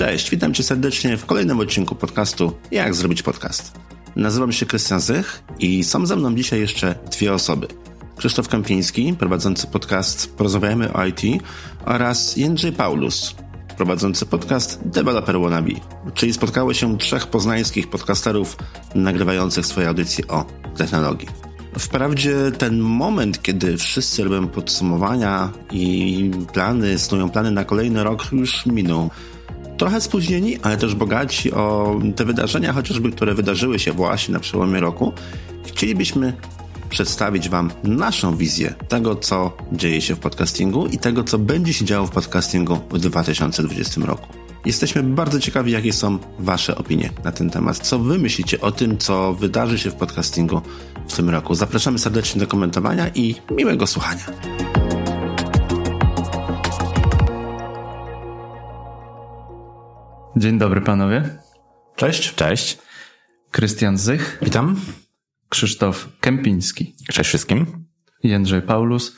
Cześć, witam Cię serdecznie w kolejnym odcinku podcastu Jak zrobić podcast. Nazywam się Krystian Zych i są ze mną dzisiaj jeszcze dwie osoby. Krzysztof Kępiński, prowadzący podcast Porozmawiajmy o IT oraz Jędrzej Paulus, prowadzący podcast Developer Wannabe, czyli spotkało się trzech poznańskich podcasterów nagrywających swoje audycje o technologii. Wprawdzie ten moment, kiedy wszyscy robią podsumowania i plany, snują plany na kolejny rok już minął. Trochę spóźnieni, ale też bogaci o te wydarzenia, chociażby które wydarzyły się właśnie na przełomie roku. Chcielibyśmy przedstawić Wam naszą wizję tego, co dzieje się w podcastingu i tego, co będzie się działo w podcastingu w 2020 roku. Jesteśmy bardzo ciekawi, jakie są Wasze opinie na ten temat. Co Wy myślicie o tym, co wydarzy się w podcastingu w tym roku? Zapraszamy serdecznie do komentowania i miłego słuchania. Dzień dobry panowie. Cześć. Cześć. Krystian Zych. Witam. Krzysztof Kępiński. Cześć wszystkim. Jędrzej Paulus.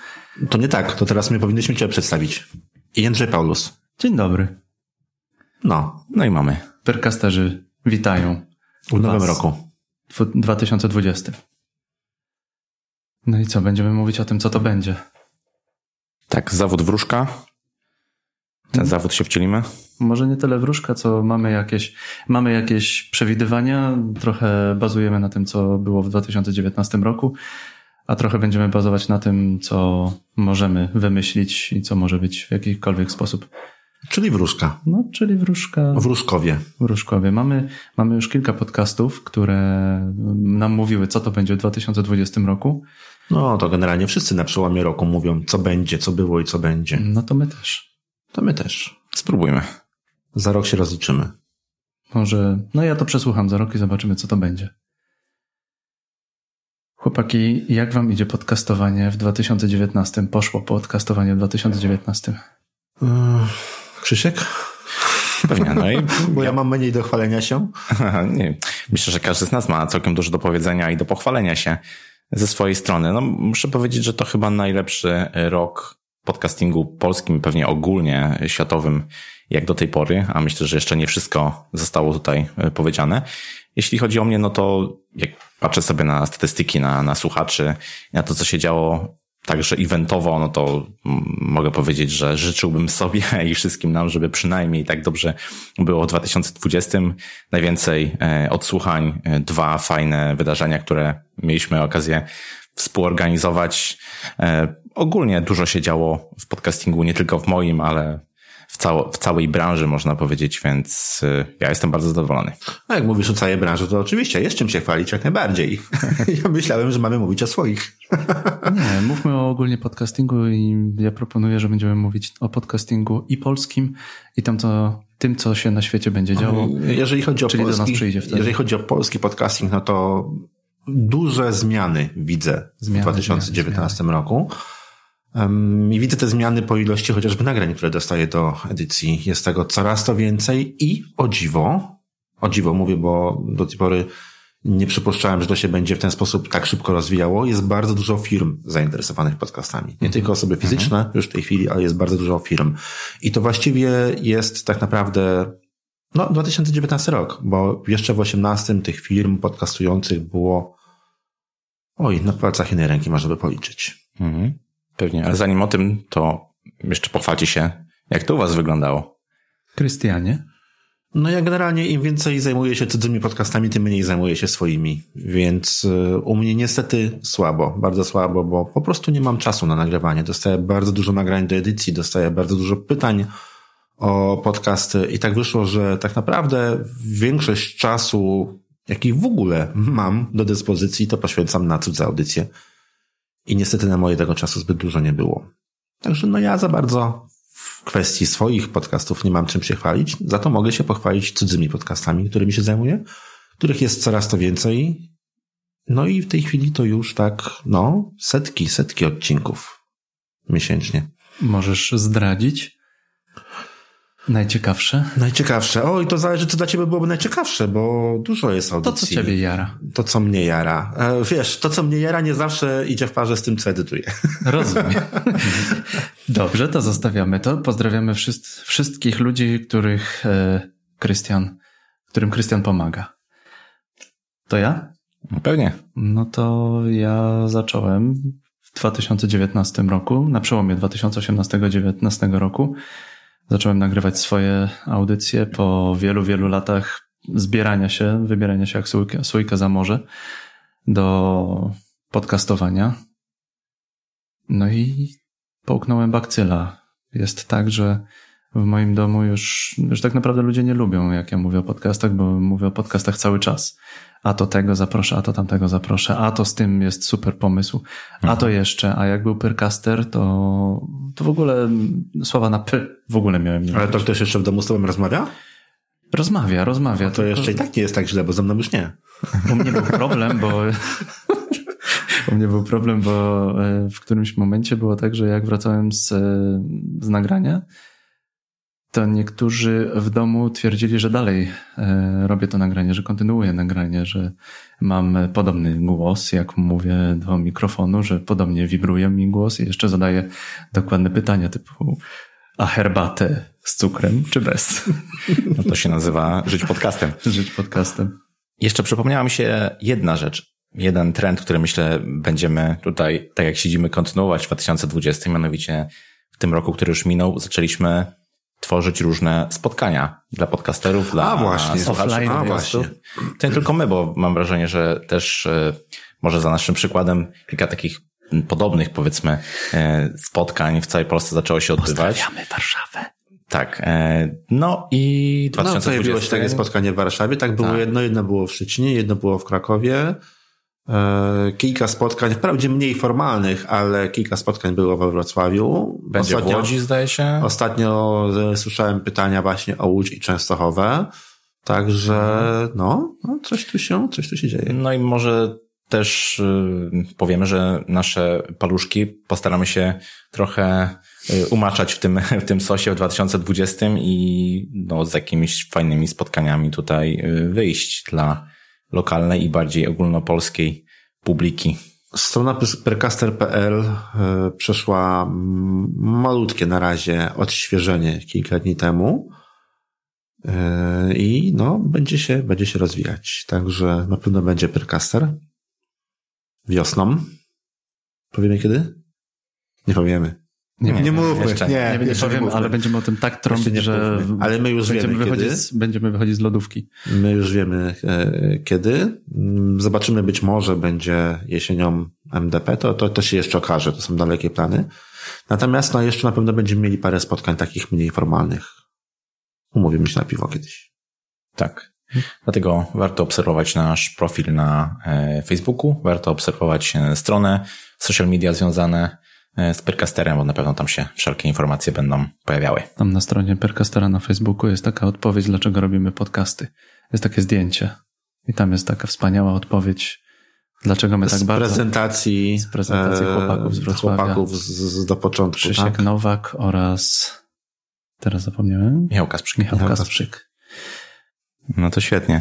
To nie tak, to teraz my powinniśmy Cię przedstawić. Jędrzej Paulus. Dzień dobry. No. No i mamy. Perkasterzy witają. W nowym roku. W 2020. No i co, będziemy mówić o tym, co to będzie. Tak, zawód wróżka. Ten zawód się wcielimy. Może nie tyle wróżka, co mamy jakieś, mamy jakieś przewidywania, trochę bazujemy na tym, co było w 2019 roku, a trochę będziemy bazować na tym, co możemy wymyślić i co może być w jakikolwiek sposób. Czyli wróżka. No, czyli wróżka. Wróżkowie. Wróżkowie. Mamy, mamy już kilka podcastów, które nam mówiły, co to będzie w 2020 roku. No to generalnie wszyscy na przełomie roku mówią, co będzie, co było i co będzie. No to my też. To my też. Spróbujmy. Za rok się rozliczymy. Może, no ja to przesłucham za rok i zobaczymy, co to będzie. Chłopaki, jak wam idzie podcastowanie w 2019? Poszło podcastowanie w 2019. Yy, Krzysiek? Pewnie. No i Bo ja mam mniej do chwalenia się. nie, myślę, że każdy z nas ma całkiem dużo do powiedzenia i do pochwalenia się ze swojej strony. No, muszę powiedzieć, że to chyba najlepszy rok podcastingu polskim, pewnie ogólnie światowym, jak do tej pory, a myślę, że jeszcze nie wszystko zostało tutaj e, powiedziane. Jeśli chodzi o mnie, no to jak patrzę sobie na statystyki, na, na słuchaczy, na to, co się działo także eventowo, no to mm, mogę powiedzieć, że życzyłbym sobie i wszystkim nam, żeby przynajmniej tak dobrze było w 2020. Najwięcej e, odsłuchań, e, dwa fajne wydarzenia, które mieliśmy okazję współorganizować. E, Ogólnie dużo się działo w podcastingu, nie tylko w moim, ale w, cało, w całej branży można powiedzieć, więc e, ja jestem bardzo zadowolony. A jak mówisz o całej branży, to oczywiście jest czym się chwalić jak najbardziej. ja myślałem, że mamy mówić o swoich. Nie, mówmy o ogólnie podcastingu i ja proponuję, że będziemy mówić o podcastingu i polskim i tam co, tym, co się na świecie będzie działo. Jeżeli chodzi o Czyli do nas polski, przyjdzie wtedy. jeżeli chodzi o polski podcasting, no to duże zmiany widzę Zmiany, w 2019 roku. Um, I widzę te zmiany po ilości chociażby nagrań, które dostaję do edycji. Jest tego coraz to więcej i o dziwo, o dziwo mówię, bo do tej pory nie przypuszczałem, że to się będzie w ten sposób tak szybko rozwijało. Jest bardzo dużo firm zainteresowanych podcastami. Nie tylko osoby fizyczne już w tej chwili, ale jest bardzo dużo firm. I to właściwie jest tak naprawdę no, 2019 rok, bo jeszcze w 18 tych firm podcastujących było oj, na palcach jednej ręki można by policzyć. Mhm. Pewnie, ale zanim o tym, to jeszcze pochwalcie się, jak to u was wyglądało. Krystianie? No ja generalnie im więcej zajmuję się cudzymi podcastami, tym mniej zajmuję się swoimi. Więc y, u mnie niestety słabo, bardzo słabo, bo po prostu nie mam czasu na nagrywanie. Dostaję bardzo dużo nagrań do edycji, dostaję bardzo dużo pytań o podcasty i tak wyszło, że tak naprawdę większość czasu, jaki w ogóle mam do dyspozycji, to poświęcam na cudze audycje. I niestety na moje tego czasu zbyt dużo nie było. Także no ja za bardzo w kwestii swoich podcastów nie mam czym się chwalić, za to mogę się pochwalić cudzymi podcastami, którymi się zajmuję, których jest coraz to więcej. No i w tej chwili to już tak, no, setki, setki odcinków miesięcznie. Możesz zdradzić? Najciekawsze? Najciekawsze. O, i to zależy, co dla ciebie byłoby najciekawsze, bo dużo jest audycji. To, co ciebie jara. To, co mnie jara. E, wiesz, to, co mnie jara, nie zawsze idzie w parze z tym, co edytuję. Rozumiem. Dobrze, to zostawiamy to. Pozdrawiamy wszyscy, wszystkich ludzi, których e, Krystian, którym Krystian pomaga. To ja? Pewnie. No to ja zacząłem w 2019 roku, na przełomie 2018-2019 roku. Zacząłem nagrywać swoje audycje po wielu, wielu latach zbierania się, wybierania się jak sójka, sójka za morze do podcastowania. No i połknąłem bakcyla. Jest tak, że w moim domu już, już tak naprawdę ludzie nie lubią, jak ja mówię o podcastach, bo mówię o podcastach cały czas. A to tego zaproszę, a to tamtego zaproszę, a to z tym jest super pomysł, a to jeszcze, a jak był Percaster, to, to w ogóle słowa na P w ogóle miałem nie Ale to ktoś jeszcze w domu z tobą rozmawia? Rozmawia, rozmawia. To tylko- jeszcze i tak nie jest tak źle, bo ze mną już nie. U mnie był problem, bo u mnie był problem, bo e, w którymś momencie było tak, że jak wracałem z, e, z nagrania, to niektórzy w domu twierdzili, że dalej e, robię to nagranie, że kontynuuję nagranie, że mam podobny głos, jak mówię do mikrofonu, że podobnie wibruje mi głos i jeszcze zadaję dokładne pytania typu a herbatę z cukrem czy bez? No to się nazywa żyć podcastem. Żyć podcastem. Jeszcze przypomniała mi się jedna rzecz. Jeden trend, który myślę będziemy tutaj, tak jak siedzimy, kontynuować w 2020, mianowicie w tym roku, który już minął, zaczęliśmy tworzyć różne spotkania dla podcasterów, dla A, właśnie. słuchaczy Offline, podcastu. właśnie. To nie tylko my, bo mam wrażenie, że też e, może za naszym przykładem kilka takich podobnych, powiedzmy, e, spotkań w całej Polsce zaczęło się odbywać. Pozdrawiamy Warszawę. Tak. e, No i No, pojawiło 2020. się takie spotkanie w Warszawie. Tak było Tak. jedno, jedno było w Szczecinie, jedno było w Krakowie. E, kilka spotkań, wprawdzie mniej formalnych, ale kilka spotkań było we Wrocławiu. Będzie w Łodzi, zdaje się. Ostatnio e, słyszałem pytania właśnie o Łódź i Częstochowę. Także, no, no coś tu się, coś tu się dzieje. No i może też y, powiemy, że nasze paluszki postaramy się trochę y, umaczać w tym, w tym sosie w 2020 i no, z jakimiś fajnymi spotkaniami tutaj y, wyjść dla lokalnej i bardziej ogólnopolskiej publiki. Strona percaster.pl e, przeszła malutkie na razie odświeżenie kilka dni temu. E, I no, będzie się, będzie się rozwijać. Także na pewno będzie Percaster. Wiosną. Powiemy kiedy? Nie powiemy. Nie, Nie, nie, mówmy. jeszcze nie, nie, nie powiem, mówmy. ale będziemy o tym tak trąbić, że mówmy. Ale my już będziemy, wiemy wychodzić, kiedy. z, będziemy wychodzić z lodówki. My już wiemy e, kiedy. Mm, Zobaczymy, być może będzie jesienią MDP, to, to, to się jeszcze okaże, to są dalekie plany. Natomiast no, jeszcze na pewno będziemy mieli parę spotkań takich mniej formalnych. Umówimy się na piwo kiedyś. Tak. Dlatego warto obserwować nasz profil na e, Facebooku, warto obserwować e, stronę, social media związane z Percasterem, bo na pewno tam się wszelkie informacje będą pojawiały. Tam na stronie Percastera na Facebooku jest taka odpowiedź, dlaczego robimy podcasty. Jest takie zdjęcie. I tam jest taka wspaniała odpowiedź, dlaczego my tak z bardzo... prezentacji, z prezentacji e, chłopaków z Wrocławia. chłopaków z, z, do początku. Krzysiek tak? Nowak oraz... Teraz zapomniałem? Michał Kasprzyk. Michał Michał Kasprzyk. No to świetnie.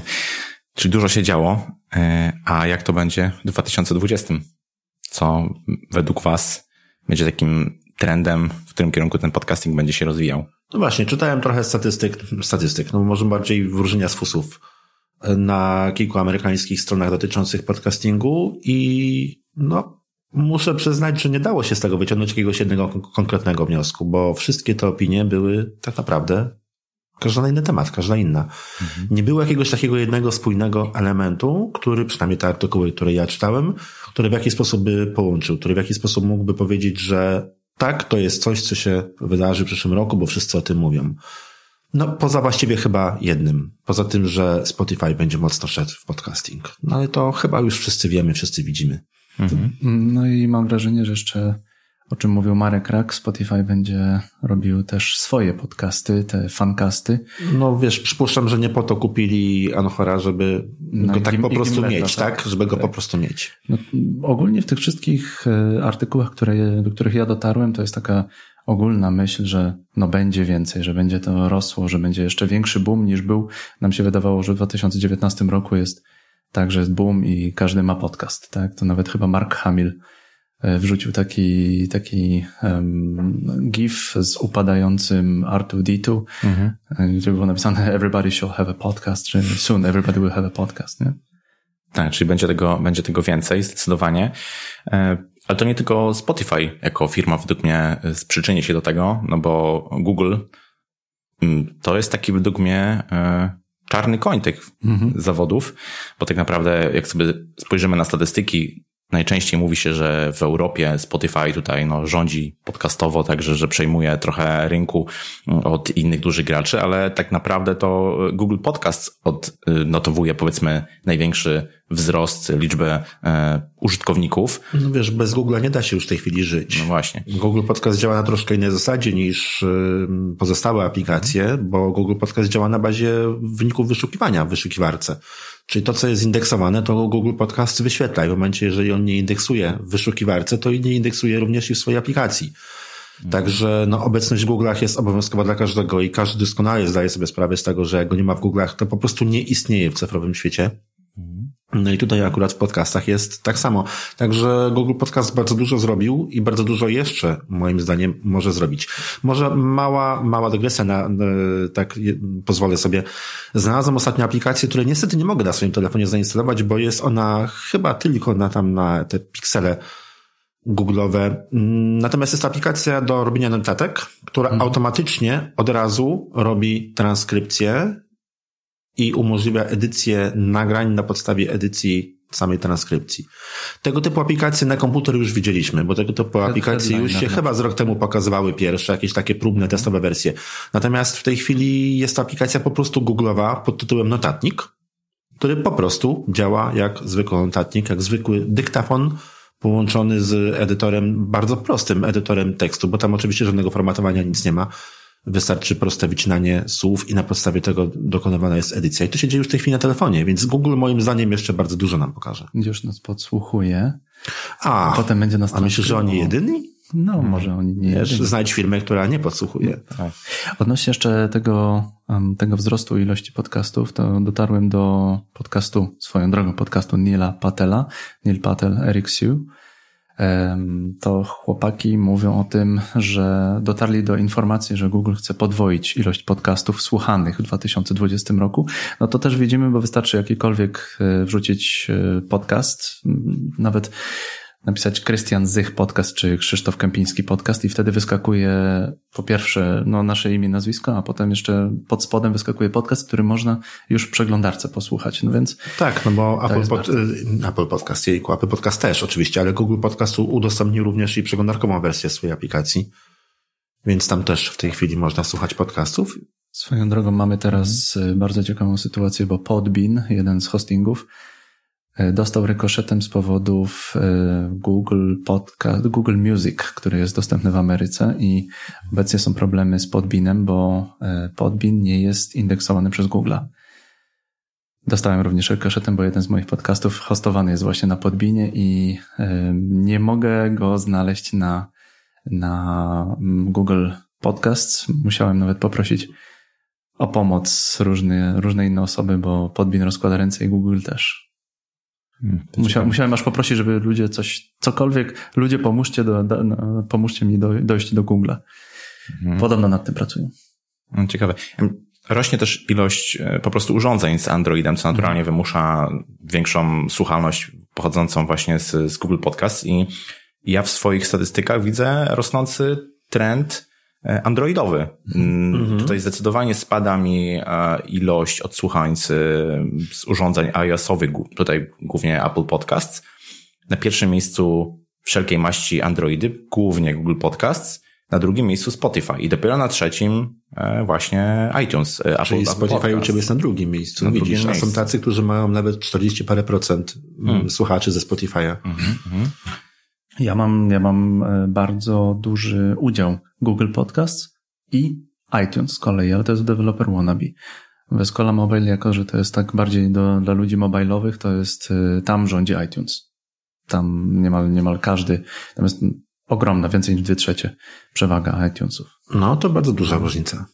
Czyli dużo się działo, e, a jak to będzie w 2020? Co według Was będzie takim trendem, w którym kierunku ten podcasting będzie się rozwijał? No właśnie, czytałem trochę statystyk, statystyk, no może bardziej wróżenia z fusów na kilku amerykańskich stronach dotyczących podcastingu i no muszę przyznać, że nie dało się z tego wyciągnąć jakiegoś jednego kon- konkretnego wniosku, bo wszystkie te opinie były tak naprawdę każda na inny temat, każda inna. Nie było jakiegoś takiego jednego spójnego elementu, który, przynajmniej te artykuły, które ja czytałem, który w jakiś sposób by połączył, który w jakiś sposób mógłby powiedzieć, że tak, to jest coś, co się wydarzy w przyszłym roku, bo wszyscy o tym mówią. No, poza właściwie chyba jednym. Poza tym, że Spotify będzie mocno szedł w podcasting. No ale to chyba już wszyscy wiemy, wszyscy widzimy. No i mam wrażenie, że jeszcze o czym mówił Marek Rak, Spotify będzie robił też swoje podcasty, te fancasty. No wiesz, przypuszczam, że nie po to kupili Anchora, żeby No go tak Gim- po prostu Gimleta, mieć, tak? Żeby go Tak. po prostu mieć. No, ogólnie w tych wszystkich e, artykułach, które, do których ja dotarłem, to jest taka ogólna myśl, że no będzie więcej, że będzie to rosło, że będzie jeszcze większy boom niż był. Nam się wydawało, że w 2019 roku jest tak, że jest boom i każdy ma podcast, tak? To nawet chyba Mark Hamill wrzucił taki, taki um, gif z upadającym R2D2, mhm. E, gdzie było napisane everybody shall have a podcast, czy soon everybody will have a podcast, nie? Tak, czyli będzie tego, będzie tego więcej, zdecydowanie. E, ale to nie tylko Spotify jako firma według mnie przyczyni się do tego, no bo Google mm, to jest taki według mnie czarny koń tych mhm. zawodów, bo tak naprawdę jak sobie spojrzymy na statystyki, najczęściej mówi się, że w Europie Spotify tutaj no, rządzi podcastowo, także że przejmuje trochę rynku od innych dużych graczy, ale tak naprawdę to Google Podcast odnotowuje powiedzmy największy wzrost liczby e, użytkowników. No wiesz, bez Google nie da się już w tej chwili żyć. No właśnie. Google Podcast działa na troszkę innej zasadzie niż y, pozostałe aplikacje, bo Google Podcast działa na bazie wyników wyszukiwania w wyszukiwarce. Czyli to, co jest indeksowane, to Google Podcast wyświetla i w momencie, jeżeli on nie indeksuje w wyszukiwarce, to nie indeksuje również i w swojej aplikacji. Także no, obecność w Google'ach jest obowiązkowa dla każdego i każdy doskonale zdaje sobie sprawę z tego, że jak go nie ma w Google'ach, to po prostu nie istnieje w cyfrowym świecie. No i tutaj akurat w podcastach jest tak samo. Także Google Podcast bardzo dużo zrobił i bardzo dużo jeszcze, moim zdaniem, może zrobić. Może mała, mała dygresja na, tak pozwolę sobie. Znalazłem ostatnio aplikację, której niestety nie mogę na swoim telefonie zainstalować, bo jest ona chyba tylko na tam na te piksele Google'owe. Natomiast jest to aplikacja do robienia notatek, która mhm. automatycznie od razu robi transkrypcję i umożliwia edycję nagrań na podstawie edycji samej transkrypcji. Tego typu aplikacje na komputer już widzieliśmy, bo tego typu aplikacje już się chyba z rok temu pokazywały pierwsze, jakieś takie próbne, testowe wersje. Natomiast w tej chwili jest to aplikacja po prostu Google'owa pod tytułem Notatnik, który po prostu działa jak zwykły notatnik, jak zwykły dyktafon połączony z edytorem, bardzo prostym edytorem tekstu, bo tam oczywiście żadnego formatowania nic nie ma Wystarczy proste wycinanie słów i na podstawie tego dokonywana jest edycja. I to się dzieje już w tej chwili na telefonie, więc Google moim zdaniem jeszcze bardzo dużo nam pokaże. Już nas podsłuchuje. A, a potem będzie nas A myślisz, że oni jedyni? No, może oni nie Wiesz. Znajdź firmę, która nie podsłuchuje. Tak. Odnośnie jeszcze tego, tego wzrostu ilości podcastów, to dotarłem do podcastu, swoją drogą podcastu Nila Patela, Neil Patel, Eric Sue to chłopaki mówią o tym, że dotarli do informacji, że Google chce podwoić ilość podcastów słuchanych w 2020 roku. No to też widzimy, bo wystarczy jakikolwiek e, wrzucić e, podcast, nawet napisać Krystian Zych podcast czy Krzysztof Kępiński podcast i wtedy wyskakuje po pierwsze no, nasze imię, nazwisko, a potem jeszcze pod spodem wyskakuje podcast, który można już w przeglądarce posłuchać. No więc tak, no bo Apple, pod, y, Apple Podcast, jejku, Apple Podcast też oczywiście, ale Google Podcastu udostępnił również i przeglądarkową wersję swojej aplikacji, więc tam też w tej chwili można słuchać podcastów. Swoją drogą mamy teraz mhm. bardzo ciekawą sytuację, bo Podbean, jeden z hostingów, dostał rykoszetem z powodów e, Google Podcast, Google Music, który jest dostępny w Ameryce i obecnie są problemy z Podbeanem, bo e, Podbean nie jest indeksowany przez Google. Dostałem również rykoszetem, bo jeden z moich podcastów hostowany jest właśnie na Podbinie i nie mogę go znaleźć na, na Google Podcasts. Musiałem nawet poprosić o pomoc różne, różne inne osoby, bo Podbin rozkłada ręce i Google też. Musiałem, musiałem aż poprosić, żeby ludzie coś, cokolwiek, ludzie pomóżcie, do, do, no, pomóżcie mi do, dojść do Google'a. Hmm. Podobno nad tym pracują. No, ciekawe. Rośnie też ilość e, po prostu urządzeń z Androidem, co naturalnie hmm. wymusza większą słuchalność pochodzącą właśnie z, z Google Podcast i ja w swoich statystykach widzę rosnący trend androidowy. Mhm. Tutaj zdecydowanie spada mi e, ilość odsłuchań z, z urządzeń iOS-owych, tutaj głównie Apple Podcasts. Na pierwszym miejscu wszelkiej maści Androidy, głównie Google Podcasts. Na drugim miejscu Spotify i dopiero na trzecim e, właśnie iTunes. Apple, Czyli Apple Spotify Podcast. u Ciebie jest na drugim miejscu. Na Widzisz, drugim a są tacy, którzy mają nawet 40 parę procent hmm. słuchaczy ze Spotify'a. Hmm, hmm. Ja mam, ja mam e, bardzo duży udział Google Podcasts i iTunes z kolei, ale to jest developer wannabe. W Escola Mobile, jako że to jest tak bardziej do, dla ludzi mobilowych, to jest, e, tam rządzi iTunes. Tam niemal, niemal każdy, natomiast ogromna, więcej niż dwie trzecie przewaga iTunesów. No, to bardzo duża różnica.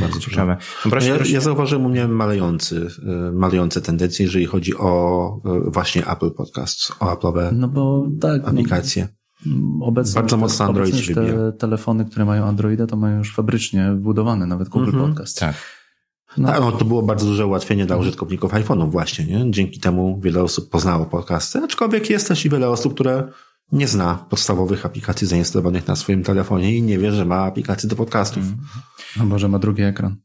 Bardzo ciekawe. No ja, ja zauważyłem u mnie malejący, y, malejące tendencje, jeżeli chodzi o y, właśnie Apple Podcasts, o Apple'owe no bo, tak, aplikacje. No, obecnie Bardzo mocno Android się te telefony, które mają Androida, to mają już fabrycznie wbudowane, nawet Google mm -hmm. Podcast. Tak. No. Tak, no to było bardzo duże ułatwienie dla użytkowników iPhone'ów właśnie, nie? Dzięki temu wiele osób poznało podcasty, aczkolwiek jest też i wiele osób, które nie zna podstawowych aplikacji zainstalowanych na swoim telefonie i nie wie, że ma aplikację do podcastów. Mm. A może ma drugi ekran.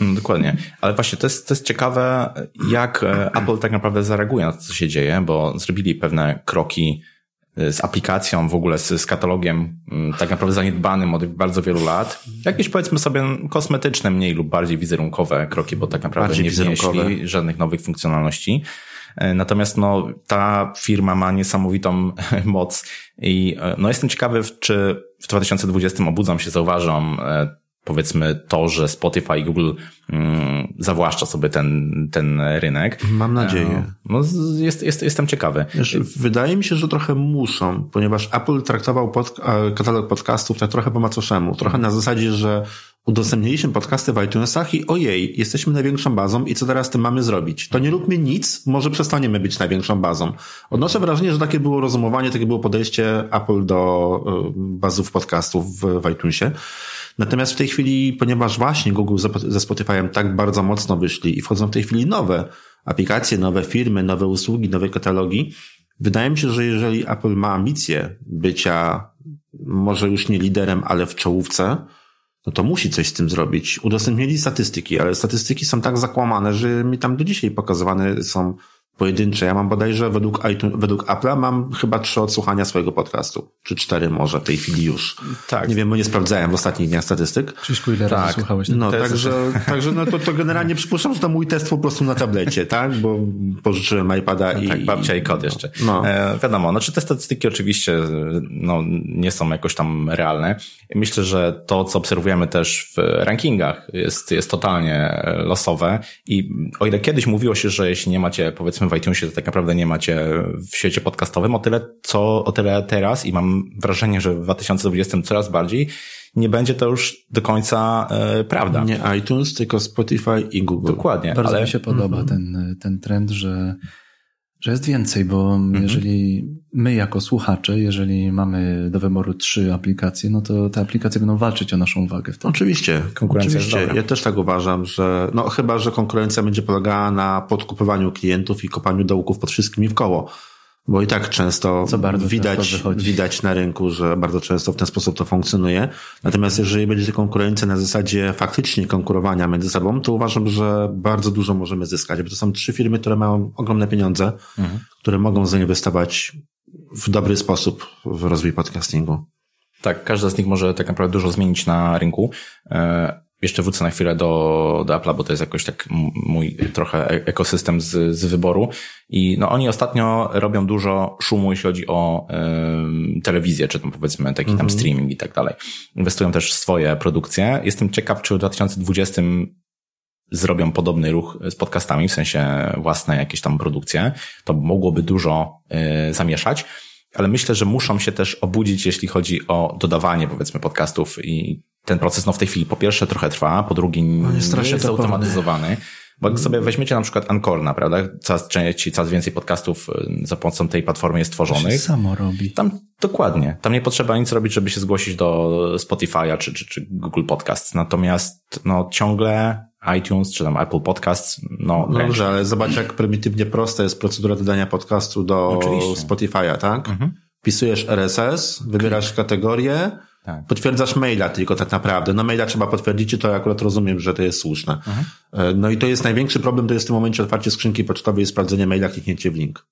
Mm, dokładnie. Ale właśnie to jest, to jest ciekawe, jak e, Apple tak naprawdę zareaguje na to, co się dzieje, bo zrobili pewne kroki e, z aplikacją, w ogóle z, z katalogiem mm, tak naprawdę zaniedbanym od bardzo wielu lat. Jakieś powiedzmy sobie kosmetyczne, mniej lub bardziej wizerunkowe kroki, bo tak naprawdę bardziej nie wnieśli żadnych nowych funkcjonalności. E, natomiast no, ta firma ma niesamowitą moc i no, jestem ciekawy, czy w 2020 obudzą się, zauważą powiedzmy to, że Spotify i Google mm, zawłaszcza sobie ten, ten rynek. Mam nadzieję. E, no, jest, jest, jestem ciekawy. Wiesz, wydaje mi się, że trochę muszą, ponieważ Apple traktował pod, katalog podcastów tak trochę po macoszemu. Trochę na zasadzie, że udostępniliśmy podcasty w iTunesach i ojej, jesteśmy największą bazą i co teraz tym mamy zrobić? To nie róbmy nic, może przestaniemy być największą bazą. Odnoszę wrażenie, że takie było rozumowanie, takie było podejście Apple do e, bazów podcastów w iTunesie. Natomiast w tej chwili, ponieważ właśnie Google ze Spotify'em tak bardzo mocno wyszli i wchodzą w tej chwili nowe aplikacje, nowe firmy, nowe usługi, nowe katalogi, wydaje mi się, że jeżeli Apple ma ambicje bycia może już nie liderem, ale w czołówce, no to musi coś z tym zrobić. Udostępnili statystyki, ale statystyki są tak zakłamane, że mi tam do dzisiaj pokazywane są pojedyncze. Ja mam bodajże według, iTunes, według Apple'a mam chyba trzy odsłuchania swojego podcastu. Czy cztery może w tej chwili już. Tak. Nie wiem, bo nie sprawdzałem w ostatnich dniach statystyk. Krzyśku, ile tak. razy słuchałeś? No, także, także no to, to generalnie przypuszczam, że to mój test po prostu na tablecie, tak? Bo pożyczyłem iPada no, i... Tak, babcia i kod jeszcze. No. E, wiadomo, znaczy te statystyki oczywiście no, nie są jakoś tam realne. Myślę, że to, co obserwujemy też w rankingach jest, jest totalnie losowe i o ile kiedyś mówiło się, że jeśli nie macie powiedzmy w iTunesie to tak naprawdę nie macie w świecie podcastowym, o tyle, co, o tyle teraz i mam wrażenie, że w 2020 coraz bardziej nie będzie to już do końca e, prawda. Nie iTunes, tylko Spotify i Google. Dokładnie. Bardzo ale... mi się podoba mm -hmm. ten, ten trend, że że jest więcej, bo mhm. jeżeli my jako słuchacze, jeżeli mamy do wyboru trzy aplikacje, no to te aplikacje będą walczyć o naszą uwagę. Wtedy. Oczywiście, konkurencja oczywiście. Ja też tak uważam, że no chyba, że konkurencja będzie polegała na podkupywaniu klientów i kopaniu dołków pod wszystkimi w koło. Bo i tak często widać, widać na rynku, że bardzo często w ten sposób to funkcjonuje. Natomiast jeżeli będzie konkurencja na zasadzie faktycznie konkurowania między sobą, to uważam, że bardzo dużo możemy zyskać, bo to są trzy firmy, które mają ogromne pieniądze, mhm. które mogą zainwestować w dobry sposób w rozwój podcastingu. Tak, każda z nich może tak naprawdę dużo zmienić na rynku. Jeszcze wrócę na chwilę do, do Apple'a, bo to jest jakoś tak mój trochę e, ekosystem z, z wyboru. I no oni ostatnio robią dużo szumu, jeśli chodzi o y, telewizję, czy tam powiedzmy taki mm -hmm. tam mhm. streaming i tak dalej. Inwestują też w swoje produkcje. Jestem ciekaw, czy w 2020 zrobią podobny ruch z podcastami, w sensie własne jakieś tam produkcje. To mogłoby dużo y, zamieszać ale myślę, że muszą się też obudzić, jeśli chodzi o dodawanie, powiedzmy, podcastów i ten proces no w tej chwili po pierwsze trochę trwa, po drugie nie jest, jest zautomatyzowany. Bo jak sobie weźmiecie na przykład Ankorna, prawda? Coraz częściej, coraz więcej podcastów y, za pomocą tej platformy jest tworzonych. To samo robi. Tam dokładnie. Tam nie potrzeba nic robić, żeby się zgłosić do Spotify'a czy, czy, czy Google Podcasts. Natomiast no ciągle iTunes czy tam Apple Podcasts, no. no dobrze, ale zobacz jak prymitywnie prosta jest procedura dodania podcastu do Spotify'a, tak? Mhm. Wpisujesz RSS, wybierasz kategorię, tak. Potwierdzasz maila tylko tak naprawdę. No maila trzeba potwierdzić i to akurat rozumiem, że to jest słuszne. Mhm. E, no i to jest największy problem, to jest w tym momencie otwarcie skrzynki pocztowej i sprawdzenie maila, kliknięcie w link.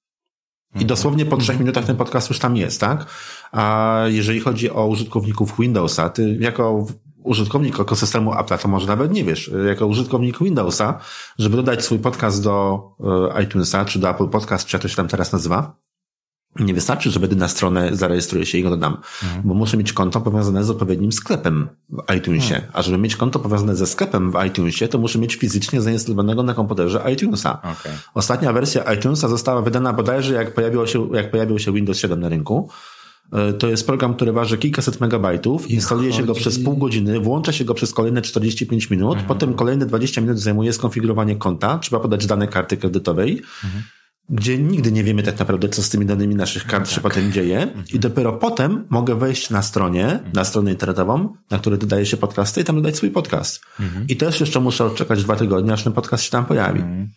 I mhm. dosłownie po trzech mhm. minutach ten podcast już tam jest, tak? A jeżeli chodzi o użytkowników Windowsa, ty jako użytkownik ekosystemu Apple, to może nawet nie wiesz, jako użytkownik Windowsa, żeby dodać swój podcast do e, iTunesa, czy do Apple Podcast, czy jak to się tam teraz nazywa, nie wystarczy, że będę na stronę zarejestruję się i go dodam, mhm. bo muszę mieć konto powiązane z odpowiednim sklepem w iTunesie. Mhm. A żeby mieć konto powiązane ze sklepem w iTunesie, to muszę mieć fizycznie zainstalowanego na komputerze iTunesa. Okay. Ostatnia wersja iTunesa została wydana bodajże jak pojawiło się, jak pojawił się Windows 7 na rynku. E, to jest program, który waży kilkaset megabajtów, instaluje się go przez pół godziny, włącza się go przez kolejne 45 minut, mhm. potem kolejne 20 minut zajmuje skonfigurowanie konta, trzeba podać dane karty kredytowej, mhm. Gdzie nigdy nie wiemy tak naprawdę, co z tymi danymi naszych kart no, się tak. potem dzieje mhm. i dopiero potem mogę wejść na stronie, na stronę internetową, na której dodaje się podcasty i tam dodać swój podcast. Mhm. I też jeszcze muszę odczekać dwa tygodnie, aż ten podcast się tam pojawi. Mhm.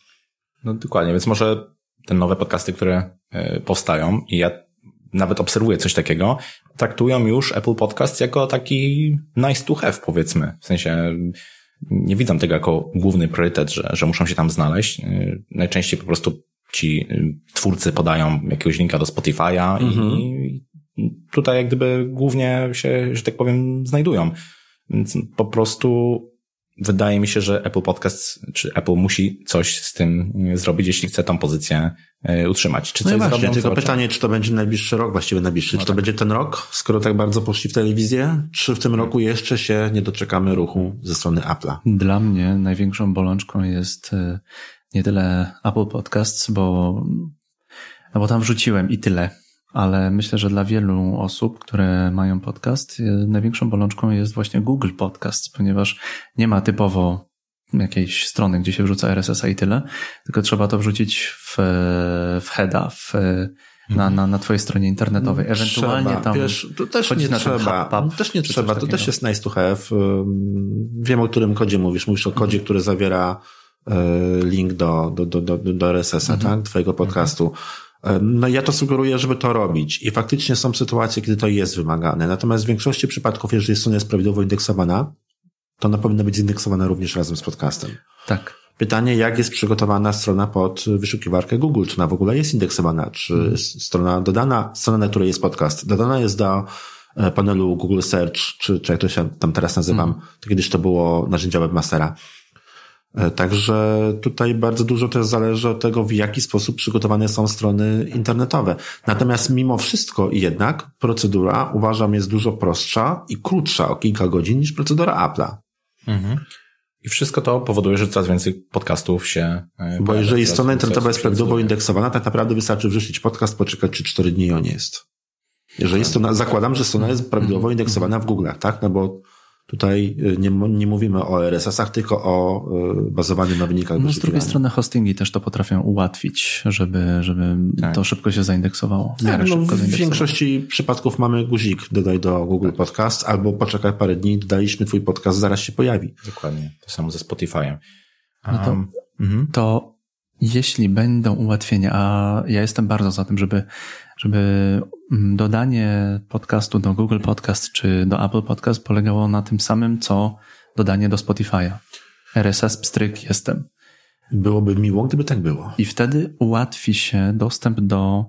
No dokładnie, więc może te nowe podcasty, które e, powstają i ja nawet obserwuję coś takiego, traktują już Apple Podcast jako taki nice to have, powiedzmy. W sensie nie widzę tego jako główny priorytet, że, że muszą się tam znaleźć. Y, najczęściej po prostu ci y, twórcy podają jakiegoś linka do Spotify'a mhm. i tutaj jak gdyby głównie się, że tak powiem, znajdują. Więc po prostu wydaje mi się, że Apple Podcast, czy Apple musi coś z tym y, zrobić, jeśli chce tą pozycję y, utrzymać. Czy no coś właśnie, zrobią, tylko pytanie, czy to będzie najbliższy rok, właściwie najbliższy, no czy to tak. będzie ten rok, skoro tak bardzo poszli w telewizję, czy w tym roku jeszcze się nie doczekamy ruchu ze strony Apple'a? Dla mnie największą bolączką jest nie tyle Apple Podcasts, bo, no bo tam wrzuciłem i tyle ale myślę, że dla wielu osób, które mają podcast, największą bolączką jest właśnie Google Podcast, ponieważ nie ma typowo jakiejś strony, gdzie się wrzuca RSS-a i tyle, tylko trzeba to wrzucić w, w heada, w, na, na, na twojej stronie internetowej. Ewentualnie trzeba. tam. Wiesz, to też nie trzeba. Hub, też nie trzeba. To też jest nice to have. Wiem, o którym kodzie mówisz. Mówisz o kodzie, który zawiera link do, do, do, do, do RSS-a, mhm. tak? Twojego podcastu. Mhm. No ja to sugeruję, żeby to robić i faktycznie są sytuacje, kiedy to jest wymagane. Natomiast w większości przypadków, jeżeli strona jest prawidłowo indeksowana, to ona powinna być indeksowana również razem z podcastem. Tak. Pytanie, jak jest przygotowana strona pod wyszukiwarkę Google? Czy ona w ogóle jest indeksowana? Czy hmm. strona dodana, strona, na której jest podcast, dodana jest do e, panelu Google Search, czy, czy jak to się tam teraz nazywam, hmm. to kiedyś to było narzędzia webmastera. E, także tutaj bardzo dużo też zależy od tego, w jaki sposób przygotowane są strony internetowe. Natomiast mimo wszystko jednak procedura uważam jest dużo prostsza i krótsza o kilka godzin niż procedura Apple'a. Mhm. I wszystko to powoduje, że coraz więcej podcastów się. E, Bo jeżeli strona internetowa jest prawidłowo indeksowana, tak naprawdę wystarczy wrzucić podcast, poczekać 3-4 dni i on jest. Jeżeli strona, zakładam, że strona jest prawidłowo indeksowana w Google, tak? No bo Tutaj y, nie, nie mówimy o RSS-ach, tylko o y, bazowaniu na wynikach No z drugiej strony hostingi też to potrafią ułatwić, żeby, żeby tak. to szybko się zaindeksowało. W, tak, no, w większości przypadków mamy guzik dodaj do Google tak. Podcast albo poczekaj parę dni, dodaliśmy twój podcast, zaraz się pojawi. Dokładnie. To samo ze Spotify'em. Um, no to, um, to jeśli będą ułatwienia, a ja jestem bardzo za tym, żeby żeby dodanie podcastu do Google Podcast czy do Apple Podcast polegało na tym samym, co dodanie do Spotify'a. RSS, pstryk, jestem. Byłoby miło, gdyby tak było. I wtedy ułatwi się dostęp do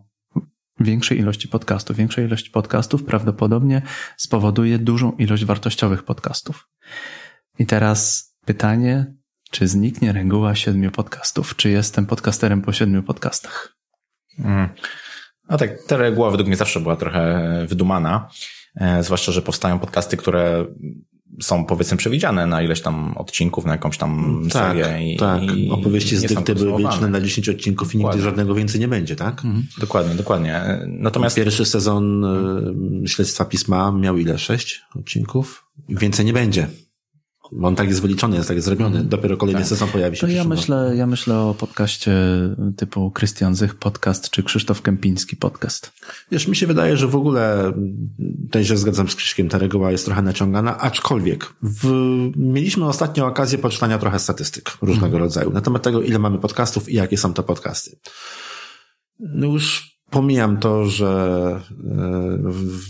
większej ilości podcastów. Większej ilość podcastów prawdopodobnie spowoduje dużą ilość wartościowych podcastów. I teraz pytanie, czy zniknie reguła siedmiu podcastów? Czy jestem podcasterem po siedmiu podcastach? Mm. No tak, ta reguła według mnie zawsze była trochę wydumana, e, zwłaszcza, że powstają podcasty, które są powiedzmy przewidziane na ileś tam odcinków, na jakąś tam tak, serię. I, tak, i opowieści z dykty były liczne na 10 odcinków i nigdy dokładnie. żadnego więcej nie będzie, tak? Mhm. Dokładnie, dokładnie. Natomiast... Pierwszy sezon Śledztwa Pisma miał ile? Sześć odcinków? Więcej nie będzie. Bo on tak jest wyliczony, jest tak zrobiony. Mhm. Dopiero kolejny tak. sezon pojawi się. To ja myślę, ja myślę o podcaście typu Krystian Zych podcast, czy Krzysztof Kępiński podcast. Wiesz, mi się wydaje, że w ogóle też się zgadzam z Krzyśkiem, ta reguła jest trochę naciągana, aczkolwiek w, mieliśmy ostatnio okazję poczytania trochę statystyk różnego hmm. rodzaju na temat tego, ile mamy podcastów i jakie są to podcasty. No już pomijam to, że e,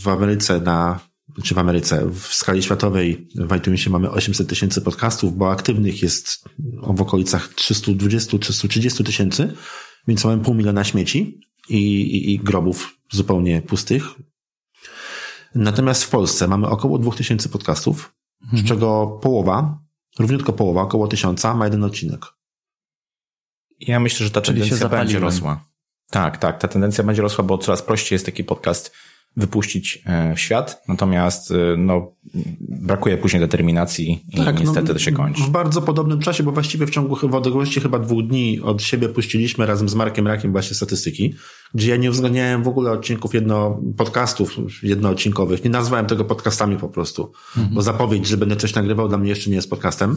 w Ameryce na czy w Ameryce, w skali światowej w iTunesie mamy 800 tysięcy podcastów, bo aktywnych jest w okolicach 320-330 tysięcy, więc mamy pół miliona śmieci i, i, i grobów zupełnie pustych. Natomiast w Polsce mamy około 2000 podcastów, mhm. z czego połowa, równiutko połowa, około tysiąca ma jeden odcinek. Ja myślę, że ta tendencja będzie rosła. Tak, tak, ta tendencja będzie rosła, bo coraz prościej jest taki podcast wypuścić e, w świat, natomiast e, no, brakuje później determinacji i tak, niestety no, to się kończy. W bardzo podobnym czasie, bo właściwie w ciągu w odległości chyba dwóch dni od siebie puściliśmy razem z Markiem Rakiem właśnie statystyki, gdzie ja nie uwzględniałem w ogóle odcinków jedno, podcastów jednoodcinkowych. Nie nazwałem tego podcastami po prostu, mhm. bo zapowiedź, że będę coś nagrywał dla mnie jeszcze nie jest podcastem.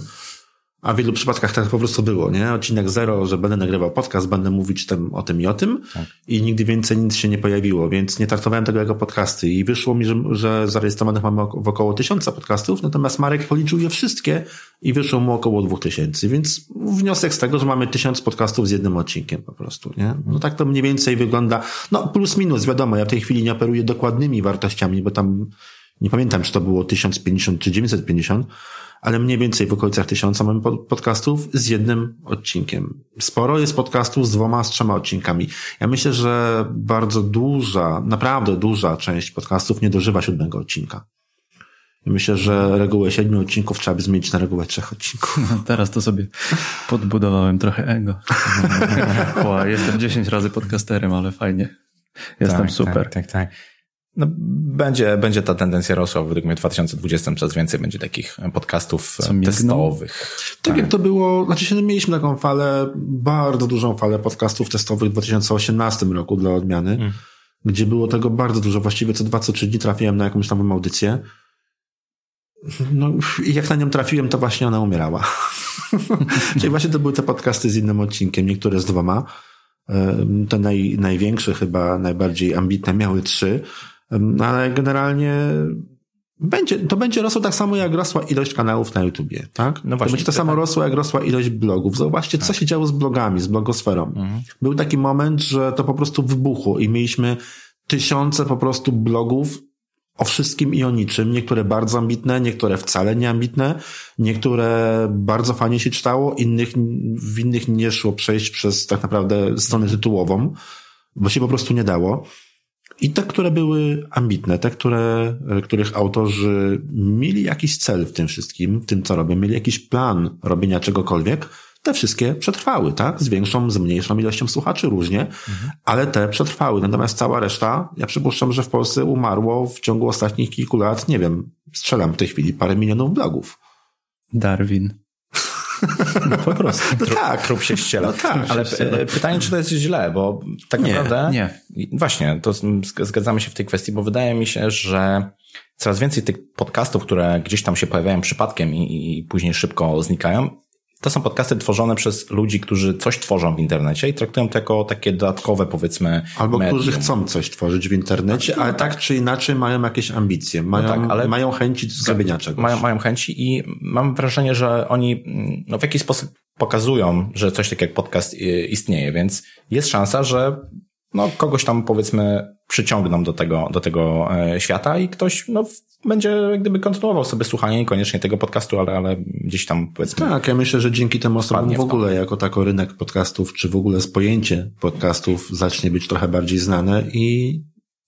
A w wielu przypadkach tak po prostu było, nie? Odcinek zero, że będę nagrywał podcast, będę mówić tym, o tym i o tym tak. i nigdy więcej nic się nie pojawiło, więc nie traktowałem tego jako podcasty i wyszło mi, że, że zarejestrowanych mamy w około tysiąca podcastów, natomiast Marek policzył je wszystkie i wyszło mu około dwóch tysięcy, więc wniosek z tego, że mamy tysiąc podcastów z jednym odcinkiem po prostu, nie? No tak to mniej więcej wygląda, no plus minus, wiadomo, ja w tej chwili nie operuję dokładnymi wartościami, bo tam nie pamiętam, czy to było 1050 czy 950, ale mniej więcej w okolicach tysiąca mamy podcastów z jednym odcinkiem. Sporo jest podcastów z dwoma, z trzema odcinkami. Ja myślę, że bardzo duża, naprawdę duża część podcastów nie dożywa siódmego odcinka. Myślę, że regułę siedmiu odcinków trzeba by zmienić na regułę trzech odcinków. No, teraz to sobie podbudowałem trochę ego. jestem dziesięć razy podcasterem, ale fajnie. Jestem tak, super. Tak, tak, tak. No, będzie, będzie ta tendencja rosła. Według mnie w 2020 coraz więcej będzie takich podcastów testowych. Tak, tak, jak to było, znaczy się mieliśmy taką falę, bardzo dużą falę podcastów testowych w 2018 roku dla odmiany, mm. gdzie było tego bardzo dużo. Właściwie co dwa, co trzy dni trafiłem na jakąś tam audycję. No i jak na nią trafiłem, to właśnie ona umierała. Czyli właśnie to były te podcasty z innym odcinkiem, niektóre z dwoma. Te naj, największe, chyba najbardziej ambitne miały trzy ale generalnie będzie, to będzie rosło tak samo, jak rosła ilość kanałów na YouTubie, tak? No właśnie. To będzie to samo rosło, jak rosła ilość blogów. Zobaczcie, tak. co się działo z blogami, z blogosferą. Mhm. Był taki moment, że to po prostu wybuchło i mieliśmy tysiące po prostu blogów o wszystkim i o niczym. Niektóre bardzo ambitne, niektóre wcale nie ambitne, niektóre bardzo fajnie się czytało, innych, w innych nie szło przejść przez tak naprawdę stronę tytułową, bo się po prostu nie dało. I te, które były ambitne, te, które, e, których autorzy mieli jakiś cel w tym wszystkim, tym co robią, mieli jakiś plan robienia czegokolwiek, te wszystkie przetrwały, tak? Z większą, z mniejszą ilością słuchaczy różnie, mhm. ale te przetrwały. Natomiast cała reszta, ja przypuszczam, że w Polsce umarło w ciągu ostatnich kilku lat, nie wiem, strzelam w tej chwili parę milionów blogów. Darwin. No po prostu. No tak. Trup się ściela. No tak, Ale pytanie, czy to jest źle, bo tak nie, naprawdę... Nie. Właśnie, to zgadzamy się w tej kwestii, bo wydaje mi się, że coraz więcej tych podcastów, które gdzieś tam się pojawiają przypadkiem i, i później szybko znikają, to są podcasty tworzone przez ludzi, którzy coś tworzą w internecie i traktują to jako takie dodatkowe, powiedzmy. Albo medium. którzy chcą coś tworzyć w internecie, ale tak czy inaczej mają jakieś ambicje, mają, no tak, ale mają chęci zrobienia czegoś. Mają, mają chęci i mam wrażenie, że oni no, w jakiś sposób pokazują, że coś takiego jak podcast istnieje, więc jest szansa, że no, kogoś tam powiedzmy przyciągną do tego, do tego e, świata i ktoś no, będzie jak gdyby kontynuował sobie słuchanie niekoniecznie tego podcastu, ale, ale gdzieś tam powiedzmy. Tak, ja myślę, że dzięki temu osobom w ogóle jako tako rynek podcastów, czy w ogóle pojęcie podcastów zacznie być trochę bardziej znane i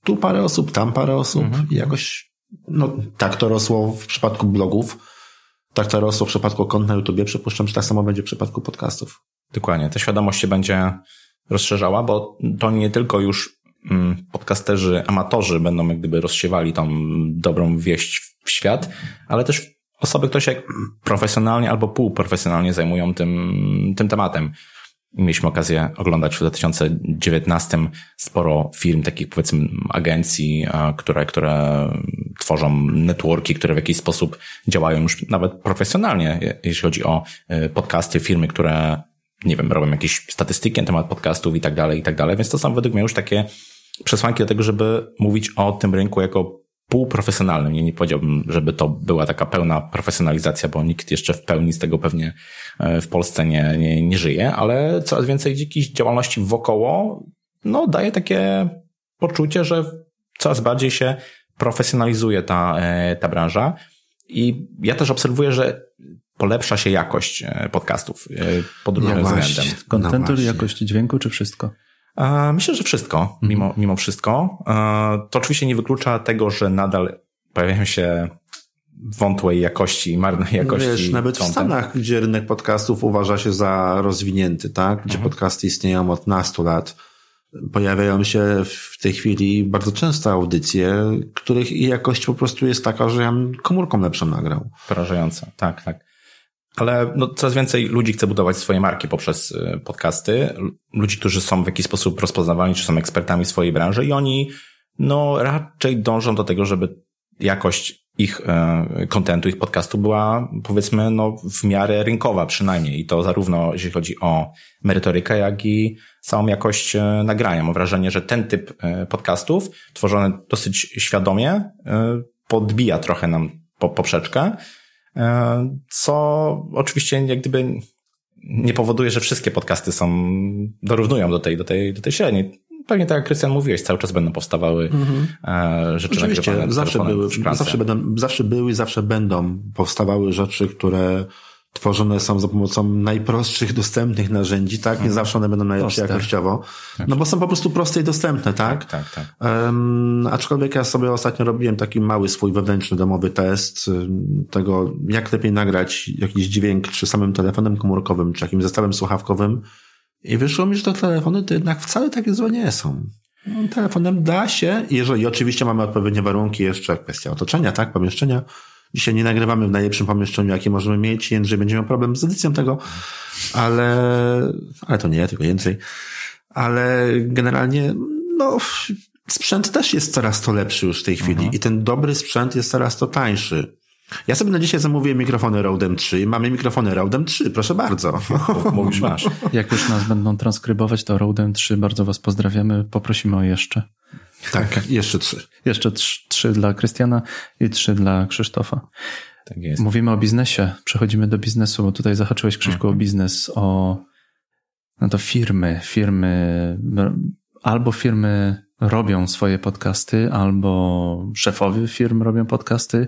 tu parę osób, tam parę osób mhm. i jakoś no tak to rosło w przypadku blogów, tak to rosło w przypadku kont na YouTubie, przypuszczam, że tak samo będzie w przypadku podcastów. Dokładnie, ta świadomość się będzie rozszerzała, bo to nie tylko już mm, podcasterzy, amatorzy będą jak gdyby rozsiewali tą dobrą wieść w świat, ale też osoby, które się profesjonalnie albo półprofesjonalnie zajmują tym, tym tematem. Mieliśmy okazję oglądać w 2019 sporo firm, takich powiedzmy agencji, które, które tworzą networki, które w jakiś sposób działają już nawet profesjonalnie, jeśli chodzi o y, podcasty, firmy, które nie wiem, robią jakieś statystyki na temat podcastów i tak dalej, i tak dalej, więc to są według mnie już takie przesłanki do tego, żeby mówić o tym rynku jako półprofesjonalnym. Nie, nie powiedziałbym, żeby to była taka pełna profesjonalizacja, bo nikt jeszcze w pełni z tego pewnie e, w Polsce nie, nie, nie żyje, ale coraz więcej jakiejś działalności wokoło, no daje takie poczucie, że coraz bardziej się profesjonalizuje ta, e, ta branża. I ja też obserwuję, że polepsza się jakość e, podcastów pod różnym no względem. Kontentu, no jakość dźwięku, czy wszystko? Myślę, że wszystko, mhm. mimo, mimo wszystko. To oczywiście nie wyklucza tego, że nadal pojawiają się wątłej jakości, marnej jakości. Wiesz, nawet content. w Stanach, gdzie rynek podcastów uważa się za rozwinięty, tak? Gdzie mhm. podcasty istnieją od nastu lat, pojawiają się w tej chwili bardzo często audycje, których jakość po prostu jest taka, że ja bym komórką lepszą nagrał. Porażające, tak, tak. Ale no, coraz więcej ludzi chce budować swoje marki poprzez y, podcasty. Ludzi, którzy są w jakiś sposób rozpoznawalni, czy są ekspertami swojej branży i oni no, raczej dążą do tego, żeby jakość ich e, kontentu, ich podcastu była powiedzmy no, w miarę rynkowa przynajmniej. I to zarówno jeśli chodzi o merytorykę, jak i samą jakość e, nagrania. Mam wrażenie, że ten typ e, podcastów, tworzony dosyć świadomie, podbija trochę nam poprzeczkę, co oczywiście jak gdyby nie powoduje, że wszystkie podcasty są, dorównują do tej, do tej, do tej średniej pewnie tak jak Krystian mówiłeś, cały czas będą powstawały mm -hmm. rzeczy Oczywiście, zawsze były, zawsze będą, zawsze były zawsze będą powstawały rzeczy, które tworzone są za pomocą najprostszych dostępnych narzędzi, tak? Nie mhm. zawsze one będą najlepsze Proste. jakościowo. Tak. No bo są po prostu proste i dostępne, tak? Tak, tak. tak. Um, aczkolwiek ja sobie ostatnio robiłem taki mały swój wewnętrzny domowy test tego, jak lepiej nagrać jakiś dźwięk, czy samym telefonem komórkowym, czy jakimś zestawem słuchawkowym, i wyszło mi, że te telefony to jednak wcale takie złe nie są. No, telefonem da się, jeżeli oczywiście mamy odpowiednie warunki, jeszcze kwestia otoczenia, tak, pomieszczenia. Dzisiaj nie nagrywamy w najlepszym pomieszczeniu, jakie możemy mieć, Jędrzej będzie miał problem z edycją tego, ale, ale to nie ja, tylko Jędrzej. Ale generalnie, no, sprzęt też jest coraz to lepszy już w tej chwili mhm. i ten dobry sprzęt jest coraz to tańszy. Ja sobie na dzisiaj zamówiłem mikrofony Rodem 3 i mamy mikrofony Rodem 3, proszę bardzo. Mówisz masz. Jak już nas będą transkrybować, to Rodem 3 bardzo was pozdrawiamy, poprosimy o jeszcze. Tak, jeszcze trzy. Jeszcze trzy, trzy dla Krystiana i trzy dla Krzysztofa. Tak jest. Mówimy o biznesie, przechodzimy do biznesu, bo tutaj zahaczyłeś Krzyśku mhm. o biznes, o no to firmy, firmy, albo firmy robią swoje podcasty, albo szefowie firm robią podcasty,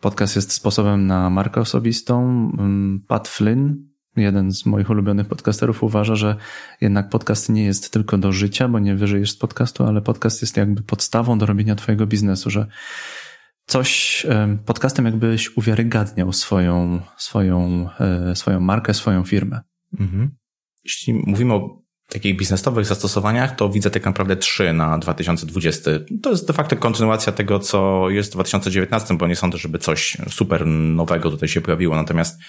Podcast jest sposobem na markę osobistą. Mm, Pat Flynn, jeden z moich ulubionych podcasterów, uważa, że jednak podcast nie jest tylko do życia, bo nie wyżyjesz z podcastu, ale podcast jest jakby podstawą do robienia twojego biznesu, że coś podcastem jakbyś uwiarygadniał swoją, swoją, e, swoją markę, swoją firmę. Mhm. Jeśli mówimy o takich biznesowych zastosowaniach, to widzę tak naprawdę trzy na 2020. To jest de facto kontynuacja tego, co jest w 2019, bo nie sądzę, żeby coś super nowego tutaj się pojawiło. Natomiast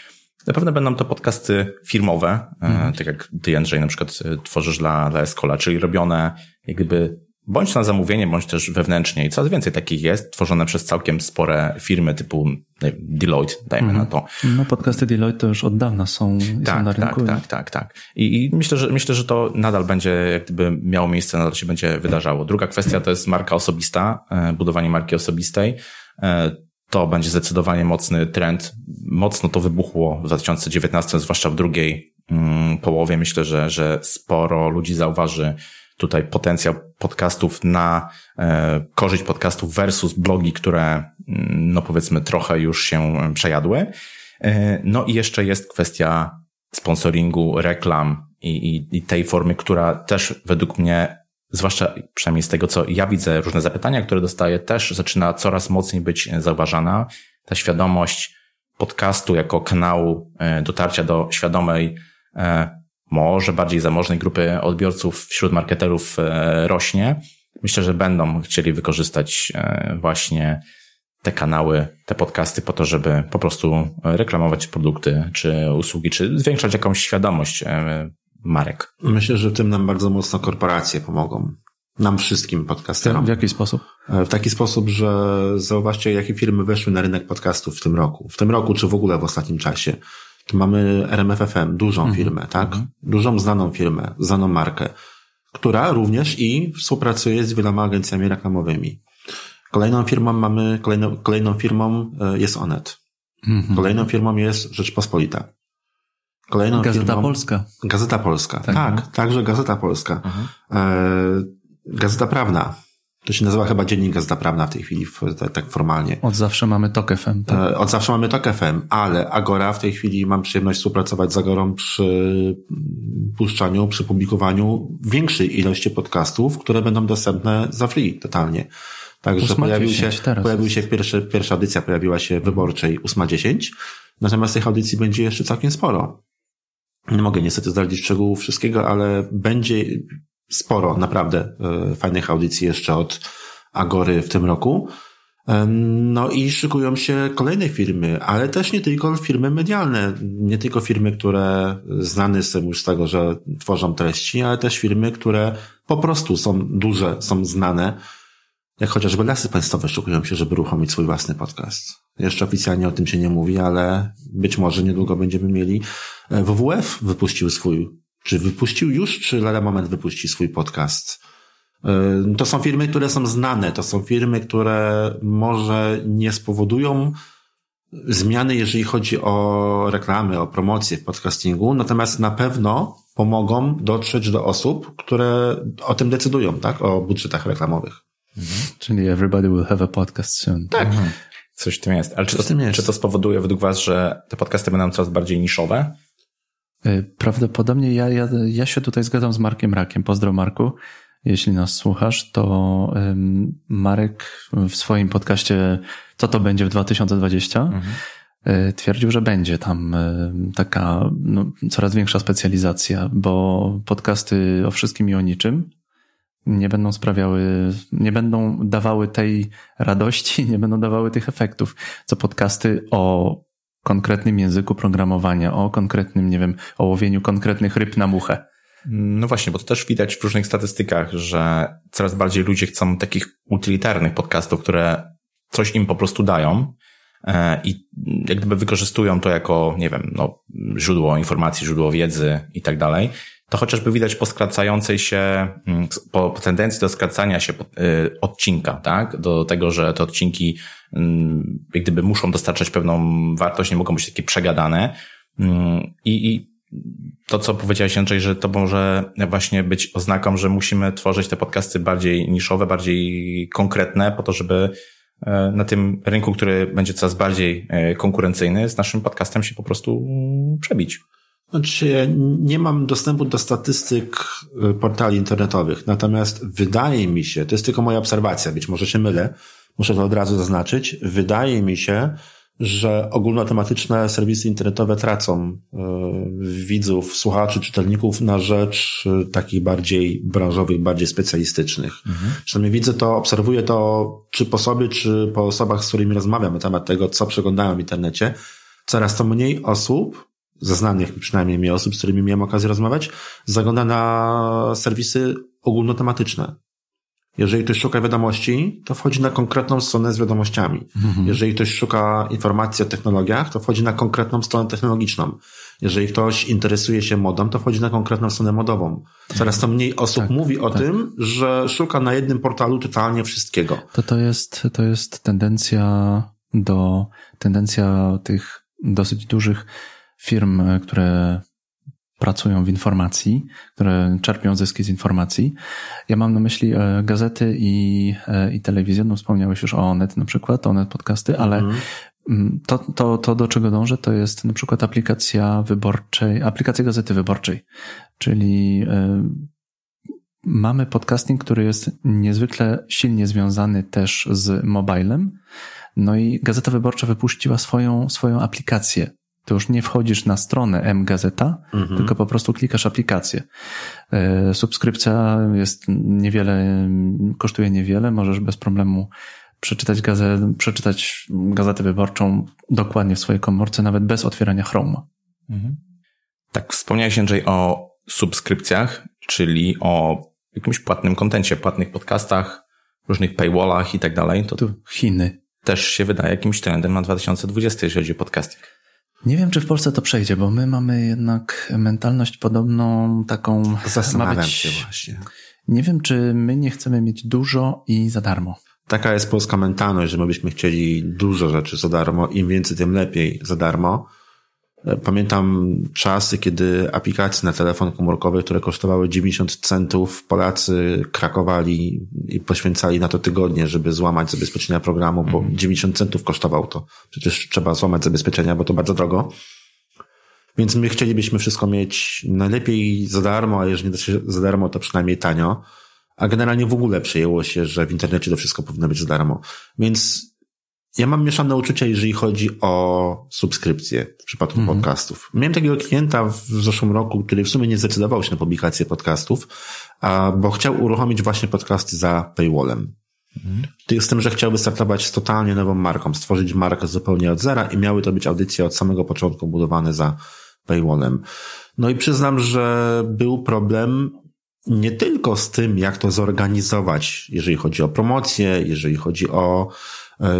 na pewno będą to podcasty firmowe, mhm. tak jak ty, Jędrzej, na przykład e, tworzysz dla, dla Escola, czyli robione jak gdyby bądź na zamówienie, bądź też wewnętrznie. I coraz więcej takich jest, tworzone przez całkiem spore firmy typu Deloitte, dajmy mm. na to. No podcasty Deloitte to już od dawna są, tak, są na tak, rynku. Tak, tak, tak, tak. I, I, myślę, że myślę, że to nadal będzie, jak gdyby miało miejsce, nadal się będzie wydarzało. Druga kwestia to jest marka osobista, e, budowanie marki osobistej. To będzie zdecydowanie mocny trend. Mocno to wybuchło w 2019, zwłaszcza w drugiej mm, połowie. Myślę, że, że sporo ludzi zauważy tutaj potencjał podcastów na e, korzyść podcastów versus blogi, które mm, no powiedzmy trochę już się przejadły. E, no i jeszcze jest kwestia sponsoringu, reklam i, i, i tej formy, która też według mnie, zwłaszcza przynajmniej z tego, co ja widzę, różne zapytania, które dostaję, też zaczyna coraz mocniej być zauważana. Ta świadomość podcastu jako kanału e, dotarcia do świadomej może bardziej zamożnej grupy odbiorców wśród marketerów e, rośnie. Myślę, że będą chcieli wykorzystać e, właśnie te kanały, te podcasty po to, żeby po prostu reklamować produkty czy usługi, czy zwiększać jakąś świadomość e, marek. Myślę, że tym nam bardzo mocno korporacje pomogą. Nam wszystkim podcasterom. W jaki sposób? W taki sposób, że zauważcie, jakie firmy weszły na rynek podcastów w tym roku. W tym roku, czy w ogóle w ostatnim czasie to mamy RMFFM, dużą mhm. firmę, tak? Mhm. Dużą, znaną firmę, znaną markę, która również i współpracuje z wieloma agencjami reklamowymi. Kolejną firmą mamy, kolejną, kolejną firmą e, jest Onet. Mhm. Kolejną firmą jest Rzeczpospolita. Kolejną Gazeta firmą, Polska. Gazeta Polska, tak, tak no. także Gazeta Polska. Mhm. E, Gazeta Prawna. To się nazywa chyba Dziennik Gazeta Prawna w tej chwili, tak, tak formalnie. Od zawsze mamy TOK FM. Tak? E, od zawsze mamy TOK FM, ale Agora w tej chwili mam przyjemność współpracować z Agorą przy puszczaniu, przy publikowaniu większej ilości podcastów, które będą dostępne za free totalnie. Także pojawił się, pojawił się pierwszy, pierwsza audycja pojawiła się wyborczej 8.10, natomiast tych audycji będzie jeszcze całkiem sporo. Nie mogę niestety zdradzić szczegółów wszystkiego, ale będzie sporo naprawdę e, fajnych audycji jeszcze od Agory w tym roku. No i szykują się kolejne firmy, ale też nie tylko firmy medialne, nie tylko firmy, które znane są już z tego, że tworzą treści, ale też firmy, które po prostu są duże, są znane, jak chociażby lasy państwowe szykują się, żeby uruchomić swój własny podcast. Jeszcze oficjalnie o tym się nie mówi, ale być może niedługo będziemy mieli. E, WWF wypuścił swój, czy wypuścił już, czy lada moment wypuści swój podcast Y, to są firmy, które są znane, to są firmy, które może nie spowodują zmiany, jeżeli chodzi o reklamy, o promocję w podcastingu, natomiast na pewno pomogą dotrzeć do osób, które o tym decydują, tak? O budżetach reklamowych. Mhm. Czyli everybody will have a podcast soon. Tak. Mhm. Coś w tym jest. Ale czy to, jest. czy to spowoduje według Was, że te podcasty będą coraz bardziej niszowe? Y, prawdopodobnie ja, ja, ja się tutaj zgadzam z Markiem Rakiem. Pozdro Marku jeśli nas słuchasz, to Marek w swoim podcaście Co to będzie w 2020 mhm. E, twierdził, że będzie tam taka no, coraz większa specjalizacja, bo podcasty o wszystkim i o niczym nie będą sprawiały, nie będą dawały tej radości, nie będą dawały tych efektów, co podcasty o konkretnym języku programowania, o konkretnym, nie wiem, o łowieniu konkretnych ryb na muchę. No właśnie, bo to też widać w różnych statystykach, że coraz bardziej ludzie chcą takich utylitarnych podcastów, które coś im po prostu dają e, i jak gdyby wykorzystują to jako, nie wiem, no, źródło informacji, źródło wiedzy i tak dalej. To chociażby widać po skracającej się, mm, po tendencji do skracania się e, odcinka, tak? Do tego, że te odcinki mm, jak gdyby muszą dostarczać pewną wartość, nie mogą być takie przegadane. Mm, I, i to, co powiedziałeś Andrzej, że to może właśnie być oznaką, że musimy tworzyć te podcasty bardziej niszowe, bardziej konkretne, po to, żeby e, na tym rynku, który będzie coraz bardziej e, konkurencyjny, z naszym podcastem się po prostu przebić. Znaczy, nie mam dostępu do statystyk e, portali internetowych, natomiast wydaje mi się, to jest tylko moja obserwacja, być może się mylę, muszę to od razu zaznaczyć, wydaje mi się, że ogólnotematyczne serwisy internetowe tracą y, widzów, słuchaczy, czytelników na rzecz y, takich bardziej branżowych, bardziej specjalistycznych. Mhm. Przynajmniej widzę to, obserwuję to czy po sobie, czy po osobach, z którymi rozmawiam na temat tego, co przeglądają w internecie. Coraz to mniej osób, ze znanych przynajmniej mi osób, z którymi miałem okazję rozmawiać, zagląda na serwisy ogólnotematyczne. Jeżeli ktoś szuka wiadomości, to wchodzi na konkretną stronę z wiadomościami. Mhm. Jeżeli ktoś szuka informacji o technologiach, to wchodzi na konkretną stronę technologiczną. Jeżeli ktoś interesuje się modą, to wchodzi na konkretną stronę modową. Coraz to mniej osób tak, mówi o tak. tym, że szuka na jednym portalu totalnie wszystkiego. To to jest, to jest tendencja do, tendencja tych dosyć dużych firm, które pracują w informacji, które czerpią zyski z informacji. Ja mam na myśli e, gazety i, e, i telewizję. No, wspomniałeś już o Onet na przykład, Onet podcasty, ale mhm. mm. to, to, to, do czego dążę, to jest na przykład aplikacja wyborczej, aplikacja gazety wyborczej, czyli e, mamy podcasting, który jest niezwykle silnie związany też z mobilem. No i Gazeta Wyborcza wypuściła swoją, swoją aplikację to już nie wchodzisz na stronę mgazeta, mhm. tylko po prostu klikasz aplikację. E, subskrypcja jest niewiele, kosztuje niewiele, możesz bez problemu przeczytać, gazet, przeczytać gazetę wyborczą dokładnie w swojej komórce, nawet bez otwierania Chroma. Mhm. Tak, wspomniałeś Andrzej o subskrypcjach, czyli o jakimś płatnym kontencie, płatnych podcastach, różnych paywallach i tak dalej. To tu Chiny. Też się wydaje jakimś trendem na 2020, jeżeli chodzi o podcasting. Nie wiem, czy w Polsce to przejdzie, bo my mamy jednak mentalność podobną taką. Zastanawiam być... się właśnie. Nie wiem, czy my nie chcemy mieć dużo i za darmo. Taka jest polska mentalność, że my byśmy chcieli dużo rzeczy za darmo, im więcej, tym lepiej za darmo. Pamiętam czasy, kiedy aplikacje na telefon komórkowy, które kosztowały 90 centów, Polacy krakowali i poświęcali na to tygodnie, żeby złamać zabezpieczenia programu, bo 90 mhm. centów kosztował to. Przecież trzeba złamać zabezpieczenia, bo to bardzo drogo. Więc my chcielibyśmy wszystko mieć najlepiej za darmo, a jeżeli nie da się za darmo, to przynajmniej tanio. A generalnie w ogóle przyjęło się, że w internecie to wszystko powinno być za darmo. Więc ja mam mieszane uczucia, jeżeli chodzi o subskrypcje w przypadku mhm. podcastów. Miałem takiego klienta w zeszłym roku, który w sumie nie zdecydował się na publikację podcastów, bo chciał uruchomić właśnie podcasty za paywallem. Mhm. Z tym, że chciałby startować z totalnie nową marką, stworzyć markę zupełnie od zera i miały to być audycje od samego początku budowane za paywallem. No i przyznam, że był problem nie tylko z tym, jak to zorganizować, jeżeli chodzi o promocję, jeżeli chodzi o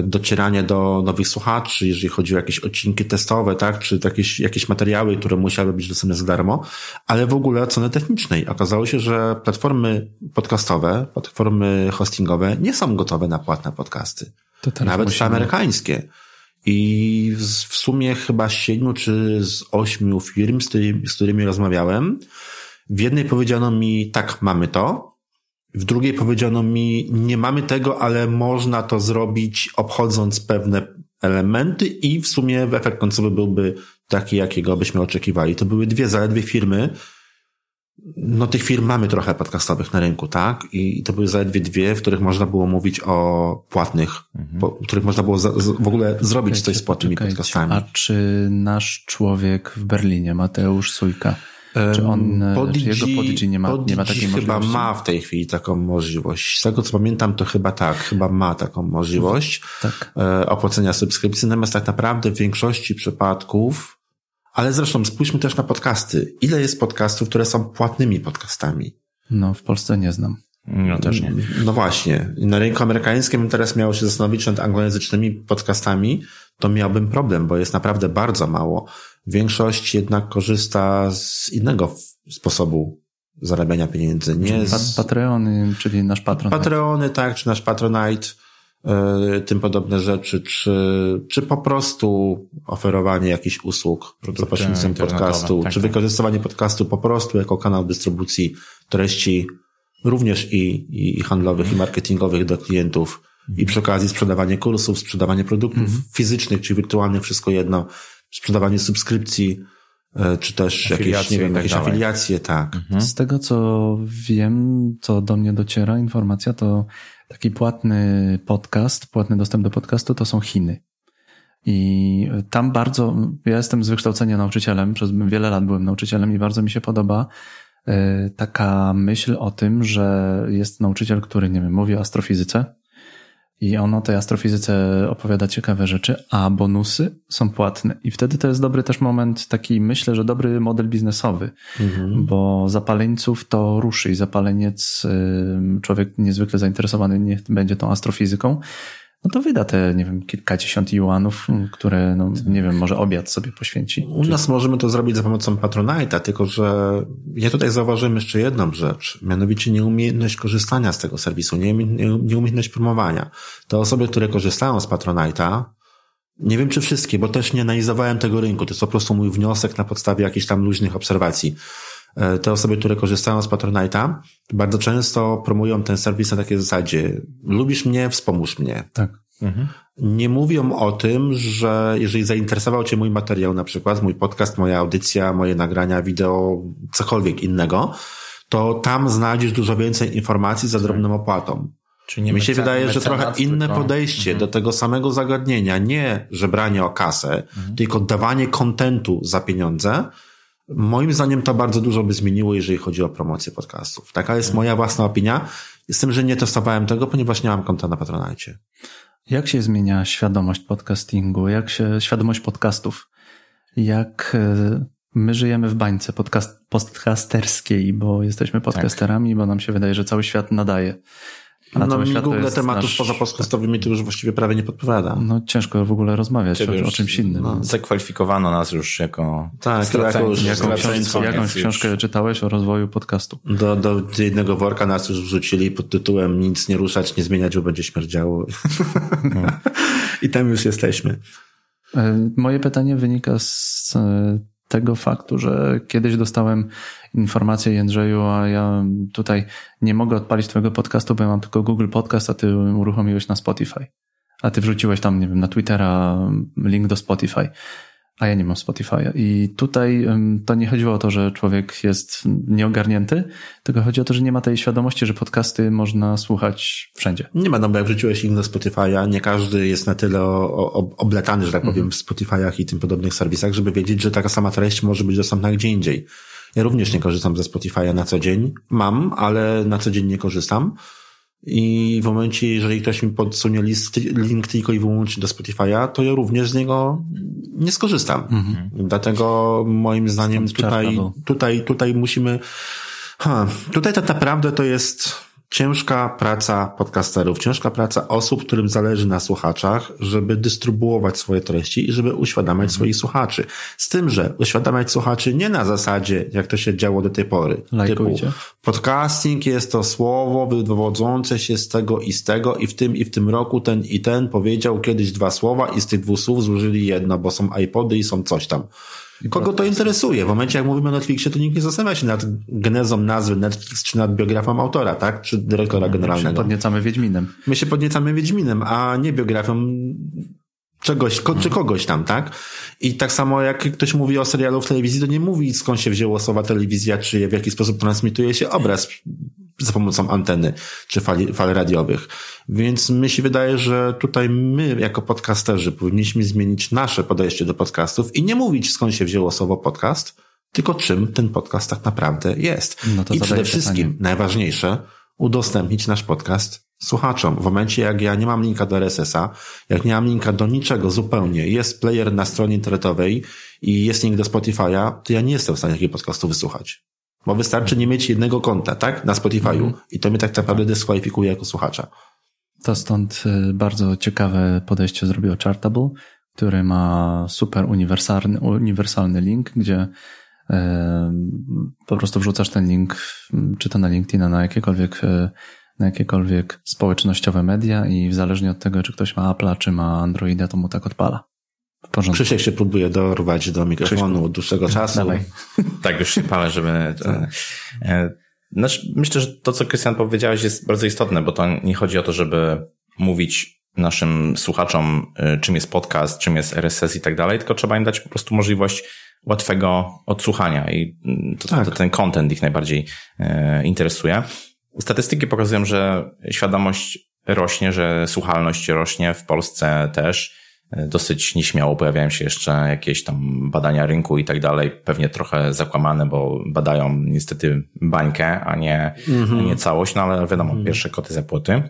docieranie do nowych słuchaczy, jeżeli chodzi o jakieś odcinki testowe, tak, czy jakieś, jakieś materiały, które musiały być dostępne za darmo, ale w ogóle strony technicznej. Okazało się, że platformy podcastowe, platformy hostingowe nie są gotowe na płatne podcasty. Nawet musimy... te amerykańskie. I w sumie chyba siedmiu czy z ośmiu firm, z którymi, z którymi rozmawiałem, w jednej powiedziano mi, tak, mamy to. W drugiej powiedziano mi, nie mamy tego, ale można to zrobić obchodząc pewne elementy i w sumie efekt końcowy byłby taki, jakiego byśmy oczekiwali. To były dwie zaledwie firmy. No tych firm mamy trochę podcastowych na rynku, tak? I to były zaledwie dwie, w których można było mówić o płatnych, mhm. po, w których można było za, w ogóle zrobić coś z płatnymi podcastami. A czy nasz człowiek w Berlinie, Mateusz Sujka, czy on, Podigi, czy jego Podigi nie ma, Podigi nie ma takiej chyba możliwości? ma w tej chwili taką możliwość. Z tego co pamiętam, to chyba tak, chyba ma taką możliwość tak. E, opłacenia subskrypcji, natomiast tak naprawdę w większości przypadków, ale zresztą spójrzmy też na podcasty. Ile jest podcastów, które są płatnymi podcastami? No, w Polsce nie znam. No też nie. No właśnie. Na rynku amerykańskim teraz miało się zastanowić nad anglojęzycznymi podcastami, to miałbym problem, bo jest naprawdę bardzo mało. Większość jednak korzysta z innego sposobu zarabiania pieniędzy. Nie z... Patreony, czyli nasz patron. Patreony, tak, czy nasz Patronite, yy, tym podobne rzeczy, czy, czy po prostu oferowanie jakichś usług za pośrednictwem podcastu, tak, czy tak. wykorzystywanie podcastu po prostu jako kanał dystrybucji treści również i, i, i handlowych, i marketingowych do klientów. I przy okazji sprzedawanie kursów, sprzedawanie produktów mm -hmm. fizycznych czy wirtualnych, wszystko jedno sprzedawanie subskrypcji, e, czy też jakieś, nie wiem, tak jakieś dalej. afiliacje, tak. Mhm. Z tego, co wiem, co do mnie dociera informacja, to taki płatny podcast, płatny dostęp do podcastu to są Chiny. I tam bardzo, ja jestem z wykształcenia nauczycielem, przez wiele lat byłem nauczycielem i bardzo mi się podoba e, taka myśl o tym, że jest nauczyciel, który, nie wiem, mówi o astrofizyce, i on o tej astrofizyce opowiada ciekawe rzeczy, a bonusy są płatne. I wtedy to jest dobry też moment, taki myślę, że dobry model biznesowy, mhm. bo zapaleńców to ruszy i zapaleniec, człowiek niezwykle zainteresowany niech będzie tą astrofizyką, no to wyda te, nie wiem, kilkadziesiąt juanów, które, no, nie wiem, może obiad sobie poświęci. U nas możemy to zrobić za pomocą Patronite'a, tylko że ja tutaj zauważyłem jeszcze jedną rzecz, mianowicie nieumiejętność korzystania z tego serwisu, nieumiejętność promowania. Te osoby, które korzystają z Patronite'a, nie wiem czy wszystkie, bo też nie analizowałem tego rynku, to jest po prostu mój wniosek na podstawie jakichś tam luźnych obserwacji. E, te osoby, które korzystają z Patronite'a, bardzo często promują ten serwis na takiej zasadzie. Lubisz mnie, wspomóż mnie. Tak. Mhm. Nie mówią o tym, że jeżeli zainteresował Cię mój materiał, na przykład mój podcast, moja audycja, moje nagrania, wideo, cokolwiek innego, to tam znajdziesz dużo więcej informacji za drobną opłatą. Czyli Mi się wydaje, że trochę inne podejście mhm. do tego samego zagadnienia, nie żebranie o kasę, mhm. tylko dawanie kontentu za pieniądze, Moim zdaniem to bardzo dużo by zmieniło, jeżeli chodzi o promocję podcastów. Taka jest moja własna opinia. Z tym, że nie testowałem tego, ponieważ nie mam konta na Patronite. Jak się zmienia świadomość podcastingu? Jak się, świadomość podcastów? Jak e, my żyjemy w bańce podcast, podcasterskiej, bo jesteśmy podcasterami, tak. bo nam się wydaje, że cały świat nadaje. A no mi Google tematów nasz... poza podcastowymi to już właściwie prawie nie podpowiada. No ciężko w ogóle rozmawiać o, o, czymś innym. No. Zakwalifikowano nas już jako tak, jako już jaką, jakąś książkę czytałeś o rozwoju podcastu? Do, do jednego worka nas już wrzucili pod tytułem nic nie ruszać, nie zmieniać, bo będzie śmierdziało. No. I tam już jesteśmy. E, moje pytanie wynika z e, tego faktu, że kiedyś dostałem informację Jędrzeju, a ja tutaj nie mogę odpalić twojego podcastu, bo ja mam tylko Google Podcast, a ty uruchomiłeś na Spotify. A ty wrzuciłeś tam, nie wiem, na Twittera link do Spotify. A ja nie mam Spotify'a. I tutaj to nie chodziło o to, że człowiek jest nieogarnięty, tylko chodzi o to, że nie ma tej świadomości, że podcasty można słuchać wszędzie. Nie ma, no bo jak wrzuciłeś link do Spotify'a, nie każdy jest na tyle obletany, że tak powiem, mm. w Spotify'ach i tym podobnych serwisach, żeby wiedzieć, że taka sama treść może być dostępna gdzie indziej. Ja również nie korzystam ze Spotify'a na co dzień. Mam, ale na co dzień nie korzystam. I w momencie, jeżeli ktoś mi podsunie list, link tylko i wyłącznie do Spotify'a, to ja również z niego nie skorzystam. Mhm. Dlatego moim zdaniem tutaj, tutaj, tutaj musimy, ha, tutaj tak naprawdę to jest ciężka praca podcasterów, ciężka praca osób, którym zależy na słuchaczach, żeby dystrybuować swoje treści i żeby uświadamiać mhm. swoich słuchaczy. Z tym, że uświadamiać słuchaczy nie na zasadzie, jak to się działo do tej pory. Lajkujcie. Typu, podcasting jest to słowo wywodzące się z tego i z tego i w tym i w tym roku ten i ten powiedział kiedyś dwa słowa i z tych dwóch słów złożyli jedno, bo są iPody i są coś tam. Kogo to interesuje? W momencie, jak mówimy o Netflixie, to nikt nie zastanawia się nad genezą nazwy Netflix, czy nad biografią autora, tak? Czy dyrektora generalnego. My się podniecamy Wiedźminem. My się podniecamy Wiedźminem, a nie biografią czegoś, ko, czy kogoś tam, tak? I tak samo jak ktoś mówi o serialu w telewizji, to nie mówi skąd się wzięło słowa telewizja, czy w jaki sposób transmituje się obraz za pomocą anteny, czy fali, fal radiowych. Więc mi się wydaje, że tutaj my, jako podcasterzy, powinniśmy zmienić nasze podejście do podcastów i nie mówić skąd się wzięło słowo podcast, tylko czym ten podcast tak naprawdę jest. No I przede wszystkim, pytanie. najważniejsze, udostępnić nasz podcast słuchaczom. W momencie, jak ja nie mam linka do RSS-a, jak nie mam linka do niczego zupełnie, jest player na stronie internetowej i jest link do Spotify'a, to ja nie jestem w stanie takiego podcastu wysłuchać. Bo wystarczy nie mieć jednego konta, tak? Na Spotify'u. Mm. I to mnie tak naprawdę dyskwalifikuje jako słuchacza. To stąd y, bardzo ciekawe podejście zrobiło Chartable, który ma super uniwersalny, uniwersalny link, gdzie y, po prostu wrzucasz ten link, czy to na LinkedIna, na jakiekolwiek y, na jakiekolwiek społecznościowe media i w zależnie od tego, czy ktoś ma Apple'a, czy ma Androida, to mu tak odpala. Porządku. Krzysiek się próbuje dorwać do mikrofonu Krzyśku. od dłuższego czasu. Dawaj. tak, już się palę, żeby... E, znaczy, myślę, że to, co Krystian powiedziałeś jest bardzo istotne, bo to nie chodzi o to, żeby mówić naszym słuchaczom, e, czym jest podcast, czym jest RSS i tak dalej, tylko trzeba im dać po prostu możliwość łatwego odsłuchania i mm, to, tak. to ten content ich najbardziej e, interesuje. Statystyki pokazują, że świadomość rośnie, że słuchalność rośnie w Polsce też. Dosyć nieśmiało pojawiają się jeszcze jakieś tam badania rynku i tak dalej, pewnie trochę zakłamane, bo badają niestety bańkę, a nie, -hmm. a nie całość, no ale wiadomo, -hmm. pierwsze koty za płoty.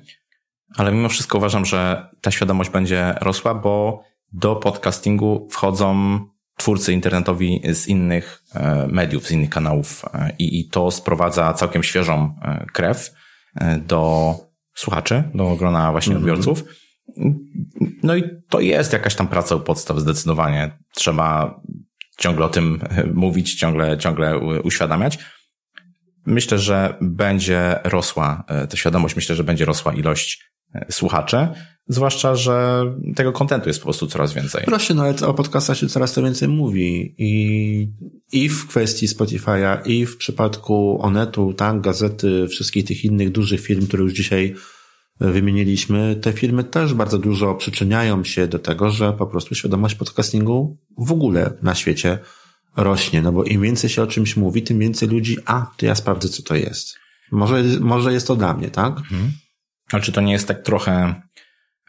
Ale mimo wszystko uważam, że ta świadomość będzie rosła, bo do podcastingu wchodzą twórcy internetowi z innych e, mediów, z innych kanałów e, i, i to sprowadza całkiem świeżą e, krew do słuchaczy, do grona właśnie mm -hmm. odbiorców. No i to jest jakaś tam praca u podstaw zdecydowanie. Trzeba ciągle o tym mówić, ciągle, ciągle uświadamiać. Myślę, że będzie rosła ta świadomość, myślę, że będzie rosła ilość słuchaczy, zwłaszcza, że tego kontentu jest po prostu coraz więcej. Proszę, no ale o podcastach się coraz to więcej mówi i, i w kwestii Spotify'a, i w przypadku Onetu, tak, gazety, wszystkich tych innych dużych firm, które już dzisiaj wymieniliśmy, te firmy też bardzo dużo przyczyniają się do tego, że po prostu świadomość podcastingu w ogóle na świecie rośnie, no bo im więcej się o czymś mówi, tym więcej ludzi, a, to ja sprawdzę, co to jest. Może, może jest to dla mnie, tak? Mhm. Ale czy to nie jest tak trochę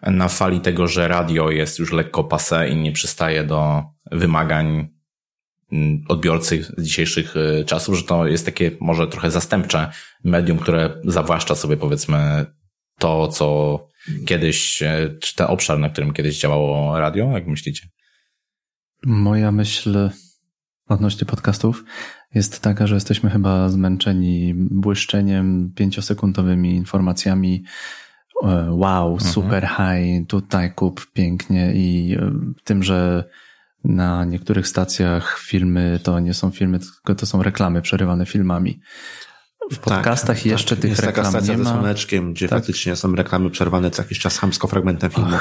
na fali tego, że radio jest już lekko passe i nie przystaje do wymagań mm, odbiorcy z dzisiejszych y, czasów, że to jest takie może trochę zastępcze medium, które zawłaszcza sobie powiedzmy to, co kiedyś, e, czy ten obszar, na którym kiedyś działało radio, jak myślicie? Moja myśl odnośnie podcastów jest taka, że jesteśmy chyba zmęczeni błyszczeniem, pięciosekundowymi informacjami. E, wow, mhm. super high, tutaj kup pięknie i e, tym, że na niektórych stacjach filmy to nie są filmy, tylko to są reklamy przerywane filmami. W tak, podcastach tak, jeszcze tak. tych jest reklam taka stacja nie ma. ze słoneczkiem, gdzie tak. faktycznie są reklamy przerwane co jakiś czas hamsko fragmentem filmu.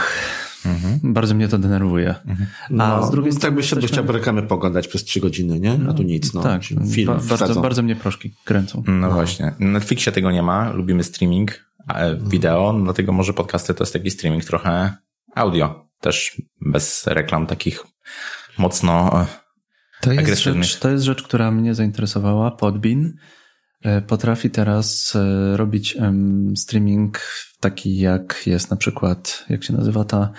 Mhm. Bardzo mnie to denerwuje. Mhm. A no, z drugiej strony. Tak by się jesteśmy... chciał reklamę pogadać przez trzy godziny, nie? A tu nic, no. Tak, film ba bardzo, bardzo mnie proszki kręcą. No, no, właśnie. Na Netflixie tego nie ma. Lubimy streaming wideo, no, dlatego może podcasty to jest taki streaming trochę audio. Też bez reklam takich mocno to jest, agresywnych. rzecz, to jest rzecz, która mnie zainteresowała. Podbin e, potrafi teraz e, robić streaming taki jak jest na przykład, jak się nazywa ta,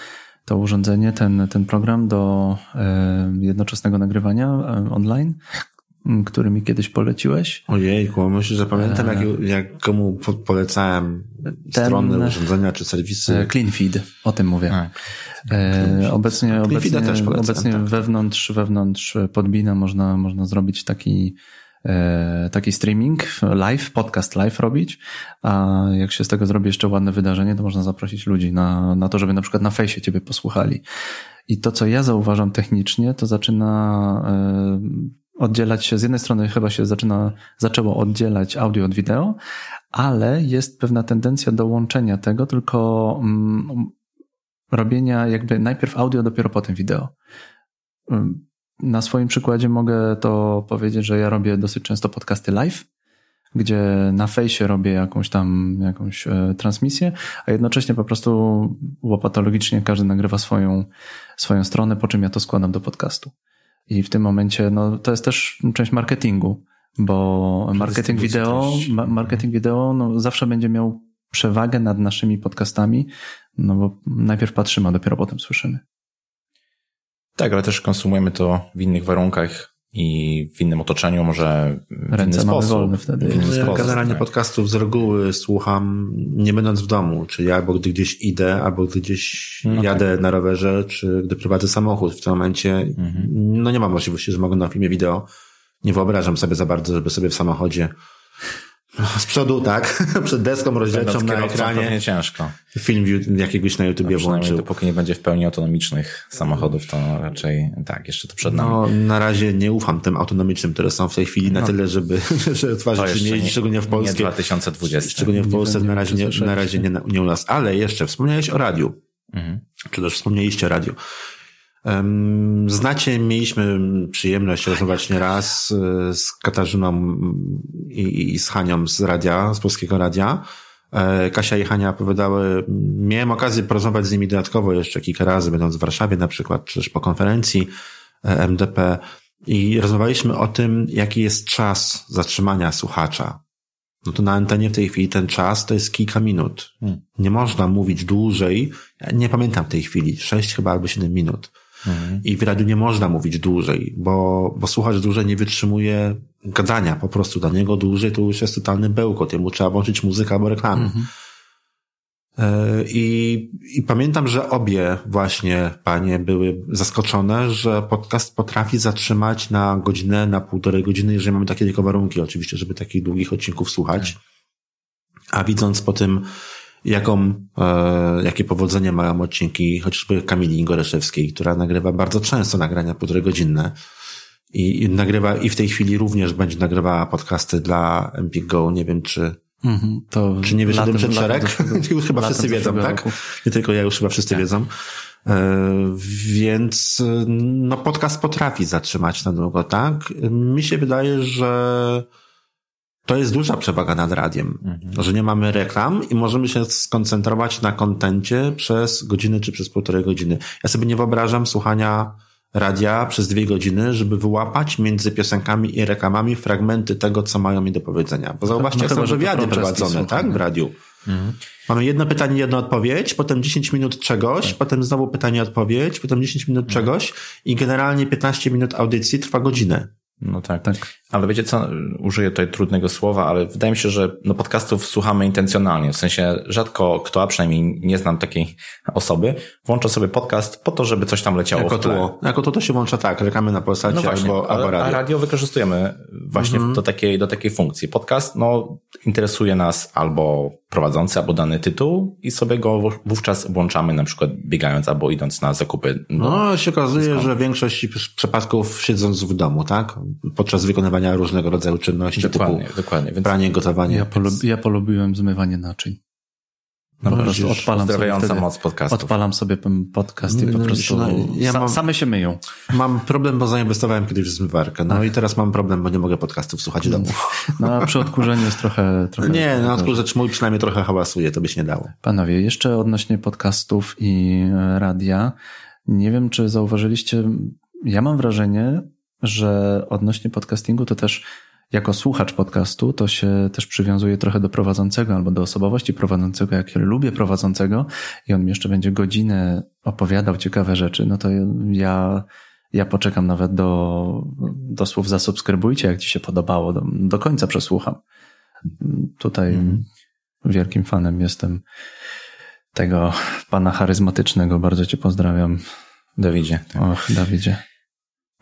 to urządzenie, ten, ten program do e, jednoczesnego nagrywania online, który mi kiedyś poleciłeś. Ojejku, myślę, że pamiętam, jak, jak komu polecałem ten, strony, urządzenia czy serwisy. Clean Feed, o tym mówię. A. E, obecnie obecnie, obecnie tak. wewnątrz, wewnątrz Podbina można, można zrobić taki, e, taki streaming, live, podcast live robić, a jak się z tego zrobi jeszcze ładne wydarzenie, to można zaprosić ludzi na, na to, żeby na przykład na fejsie ciebie posłuchali. I to, co ja zauważam technicznie, to zaczyna e, oddzielać się, z jednej strony chyba się zaczyna, zaczęło oddzielać audio od wideo, ale jest pewna tendencja do łączenia tego, tylko mm, robienia jakby najpierw audio, dopiero potem wideo. Na swoim przykładzie mogę to powiedzieć, że ja robię dosyć często podcasty live, gdzie na fejsie robię jakąś tam, jakąś e, transmisję, a jednocześnie po prostu łopatologicznie każdy nagrywa swoją, swoją stronę, po czym ja to składam do podcastu. I w tym momencie, no, to jest też część marketingu, bo marketing wideo, marketing wideo, no, zawsze będzie miał przewagę nad naszymi podcastami, no bo najpierw patrzymy, a dopiero potem słyszymy. Tak, ale też konsumujemy to w innych warunkach i w innym otoczeniu, może w Ręce inny mamy sposób. wolne wtedy. Ja sposób, generalnie tak. podcastów z reguły słucham nie będąc w domu, czyli albo gdy gdzieś idę, albo gdy gdzieś no jadę tak. na rowerze, czy gdy prowadzę samochód. W tym momencie mhm. no nie mam możliwości, że mogę na filmie wideo. Nie wyobrażam sobie za bardzo, żeby sobie w samochodzie z przodu, tak, przed deską rozdzielczą na ekranie. Ciężko. Film jakiegoś na YouTubie no, włączył. Dopóki nie będzie w pełni autonomicznych samochodów, to raczej tak, jeszcze to przed nami. No, na razie nie ufam tym autonomicznym, które są w tej chwili na no. tyle, żeby, żeby tworzyć nie szczególnie w Polsce. Nie 2020. Szczególnie w Polsce na razie, nie, na razie nie, nie u nas. Ale jeszcze wspomniałeś o radiu. Mhm. Czy też wspomnieliście o radiu. Znacie, mieliśmy przyjemność rozmawiać nieraz e, z Katarzyną i, z Hanią z radia, z Polskiego Radia. E, Kasia i Hania opowiadały, miałem okazję porozmawiać z nimi dodatkowo jeszcze kilka razy, będąc w Warszawie na przykład, czy też po konferencji e, MDP i rozmawialiśmy o tym, jaki jest czas zatrzymania słuchacza. No to na antenie w tej chwili ten czas to jest kilka minut. Hmm. Nie można mówić dłużej. Nie pamiętam w tej chwili. Sześć chyba albo siedem minut. Mhm. I w radiu nie można mówić dłużej, bo, bo słuchacz dłużej nie wytrzymuje gadania po prostu. Dla niego dłużej to już jest totalny bełkot. Jemu trzeba włączyć muzykę albo reklamę. Mhm. E, I, I pamiętam, że obie właśnie panie były zaskoczone, że podcast potrafi zatrzymać na godzinę, na półtorej godziny, jeżeli mamy takie tylko warunki, oczywiście, żeby takich długich odcinków słuchać. Tak. A widząc po tym, jaką, e, jakie powodzenie mają odcinki chociażby Kamili Goreszewskiej, która nagrywa bardzo często nagrania półtorej godzinne i, i nagrywa i w tej chwili również będzie nagrywała podcasty dla Empik Go. Nie wiem, czy Mhm, to Czy nie wyszedłem przed szereg? już chyba wszyscy wiedzą, tak? Roku. Nie tylko ja, już chyba wszyscy tak. wiedzą. E, więc no podcast potrafi zatrzymać na długo, tak? Mi się wydaje, że to jest duża przewaga nad radiem, mhm. że nie mamy reklam i możemy się skoncentrować na kontencie przez godzinę czy przez półtorej godziny. Ja sobie nie wyobrażam słuchania radia przez dwie godziny, żeby wyłapać między piosenkami i reklamami fragmenty tego, co mają mi do powiedzenia. Bo zauważcie, no, jak są wywiady prowadzone, tak, w radiu. Mhm. Mamy jedno pytanie, jedna odpowiedź, potem 10 minut czegoś, tak. potem znowu pytanie, odpowiedź, potem 10 minut mhm. czegoś i generalnie 15 minut audycji trwa godzinę. No tak. tak. Ale wiecie co, użyję tutaj trudnego słowa, ale wydaje mi się, że no podcastów słuchamy intencjonalnie. W sensie rzadko kto, a przynajmniej nie znam takiej osoby, włącza sobie podcast po to, żeby coś tam leciało jako w tle. Tło. Jako to to się włącza tak, reklamy na Polsacie no właśnie, albo, albo radio. A radio wykorzystujemy właśnie mhm. do, takiej, do takiej funkcji. Podcast, no, interesuje nas albo prowadzący, albo dany tytuł i sobie go wówczas włączamy na przykład biegając albo idąc na zakupy. No, się okazuje, że większość przypadków siedząc w domu, tak? Podczas wykonywania różnego rodzaju czynności dokładnie, typu dokładnie. Więc pranie, gotowanie. Ja, ja polubiłem zmywanie naczyń. No po prostu odpalam sobie wtedy, moc podcastu. Odpalam sobie podcast i po prostu no, ja mam, same się myją. Mam problem, bo zainwestowałem kiedyś w zmywarkę. No Ach. i teraz mam problem, bo nie mogę podcastów słuchać w domu. No a przy odkurzeniu jest trochę... trochę nie, no odkurzacz mój przynajmniej trochę hałasuje, to by się nie dało. Panowie, jeszcze odnośnie podcastów i e, radia. Nie wiem, czy zauważyliście, ja mam wrażenie, że odnośnie podcastingu to też jako słuchacz podcastu to się też przywiązuje trochę do prowadzącego albo do osobowości prowadzącego. Jak ja lubię prowadzącego i on mi jeszcze będzie godzinę opowiadał ciekawe rzeczy, no to ja, ja poczekam nawet do, do słów zasubskrybujcie, jak ci się podobało, do, do końca przesłucham. Tutaj mm. wielkim fanem jestem tego pana charyzmatycznego. Bardzo cię pozdrawiam. Dawidzie. Tak. Och, Dawidzie.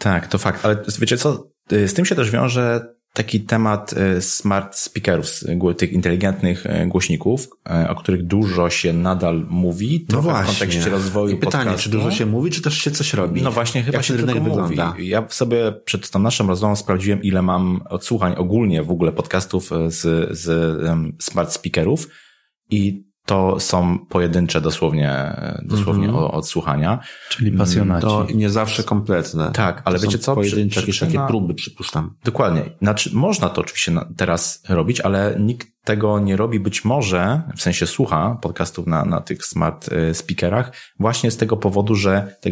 Tak, to fakt. Ale wiecie co? Z tym się też wiąże taki temat e, smart speakerów, tych inteligentnych głośników, o których dużo się nadal mówi, no właśnie. w kontekście rozwoju I pytanie, podcastu. czy dużo się mówi, czy też się coś robi? No właśnie, chyba Jak się tylko rynek mówi. wygląda? Ja sobie przed tą naszą rozmową sprawdziłem, ile mam odsłuchań ogólnie w ogóle podcastów z, z um, smart speakerów i to są pojedyncze dosłownie, dosłownie Mhm. odsłuchania. Czyli pasjonaci. To nie zawsze kompletne. Tak, ale to wiecie co? Pojedyncze jakieś takie próby, przypuszczam. Dokładnie. Znaczy, można to oczywiście na- teraz robić, ale nikt tego nie robi być może, w sensie słucha podcastów na, na tych smart e, speakerach, właśnie z tego powodu, że te,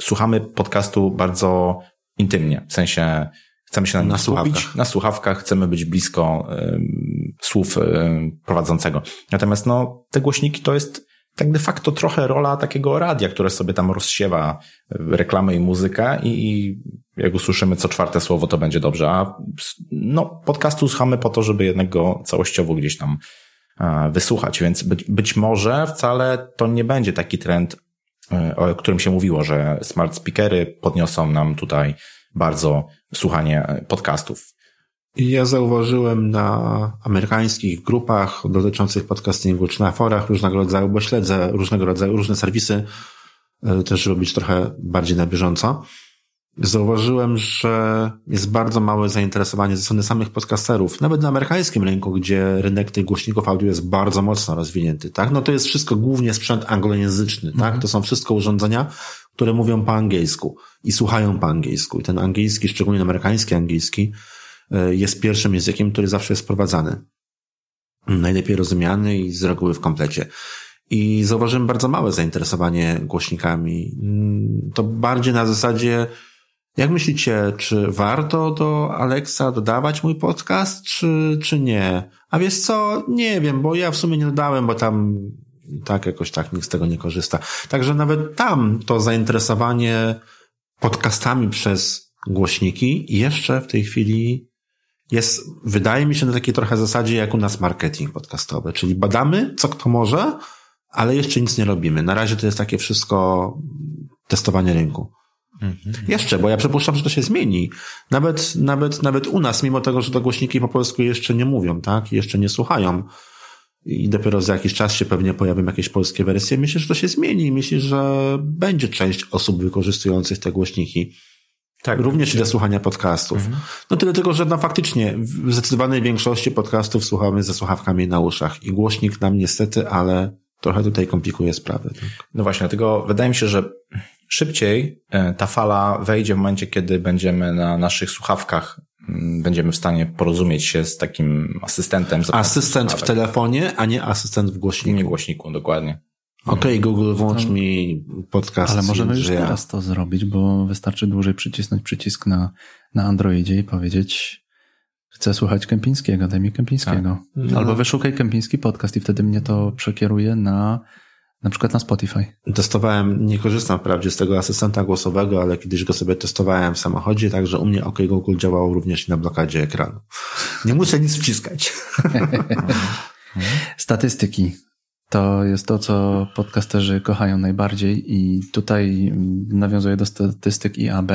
słuchamy podcastu bardzo intymnie. W sensie chcemy się na, Na słuchawkach. na słuchawkach, chcemy być blisko słów em, prowadzącego. Natomiast no, te głośniki to jest tak de facto trochę rola takiego radia, które sobie tam rozsiewa e, reklamę i muzykę i, i jak usłyszymy co czwarte słowo, to będzie dobrze. A no, podcastu słuchamy po to, żeby jednak go całościowo gdzieś tam e, wysłuchać, więc być, być może wcale to nie będzie taki trend, e, o którym się mówiło, że smart speakery podniosą nam tutaj bardzo słuchanie e, podcastów. I ja zauważyłem na amerykańskich grupach dotyczących podcastingu, czy na forach różnego rodzaju, bo śledzę różnego rodzaju, różne serwisy, e, też żeby być trochę bardziej na bieżąco. Zauważyłem, że jest bardzo małe zainteresowanie ze strony samych podcasterów, nawet na amerykańskim rynku, gdzie rynek tych głośników audio jest bardzo mocno rozwinięty, tak? No to jest wszystko głównie sprzęt anglojęzyczny, tak? To są wszystko urządzenia, które mówią po angielsku i słuchają po angielsku. I ten angielski, szczególnie amerykański angielski, jest pierwszym językiem, który zawsze jest wprowadzany. Najlepiej rozumiany i z reguły w komplecie. I zauważyłem bardzo małe zainteresowanie głośnikami. Mm, To bardziej na zasadzie, jak myślicie, czy warto do Alexa dodawać mój podcast, czy, czy nie? A wiesz co? Nie wiem, bo ja w sumie nie dodałem, bo tam tak jakoś tak nikt z tego nie korzysta. Także nawet tam to zainteresowanie podcastami przez głośniki jeszcze w tej chwili jest, wydaje mi się, na takiej trochę zasadzie jak u nas marketing podcastowy, czyli badamy, co kto może, ale jeszcze nic nie robimy. Na razie to jest takie wszystko testowanie rynku. Jeszcze, bo ja przypuszczam, że to się zmieni. Nawet, nawet, nawet u nas, mimo tego, że to głośniki po polsku jeszcze nie mówią, tak? Jeszcze nie słuchają. I dopiero za jakiś czas się pewnie pojawią jakieś polskie wersje. Myślę, że to się zmieni. Myślę, że będzie część osób wykorzystujących te głośniki. Tak, Również i do słuchania podcastów. No tyle tylko, że no faktycznie w zdecydowanej większości podcastów słuchamy ze słuchawkami na uszach i głośnik nam niestety, ale trochę tutaj komplikuje sprawy. Tak? No właśnie, dlatego wydaje mi się, że szybciej e, ta fala wejdzie w momencie, kiedy będziemy na naszych słuchawkach, mm, będziemy w stanie porozumieć się z takim asystentem. Asystent w telefonie, a nie asystent w głośniku. Nie głośniku, dokładnie. Okej, Google, włącz mi podcast. Ale możemy już ja- teraz to zrobić, bo wystarczy dłużej przycisnąć przycisk na, na Androidzie i powiedzieć chcę słuchać Kępińskiego, daj mi Kępińskiego. No. Albo wyszukaj Kępiński podcast i wtedy mnie to przekieruje na na przykład na Spotify. Testowałem, nie korzystam wprawdzie z tego asystenta głosowego, ale kiedyś go sobie testowałem w samochodzie, także u mnie OK Google działał również na blokadzie ekranu. Nie muszę nic wciskać. Statystyki. To jest to, co podcasterzy kochają najbardziej i tutaj mm, nawiązuję do statystyk IAB,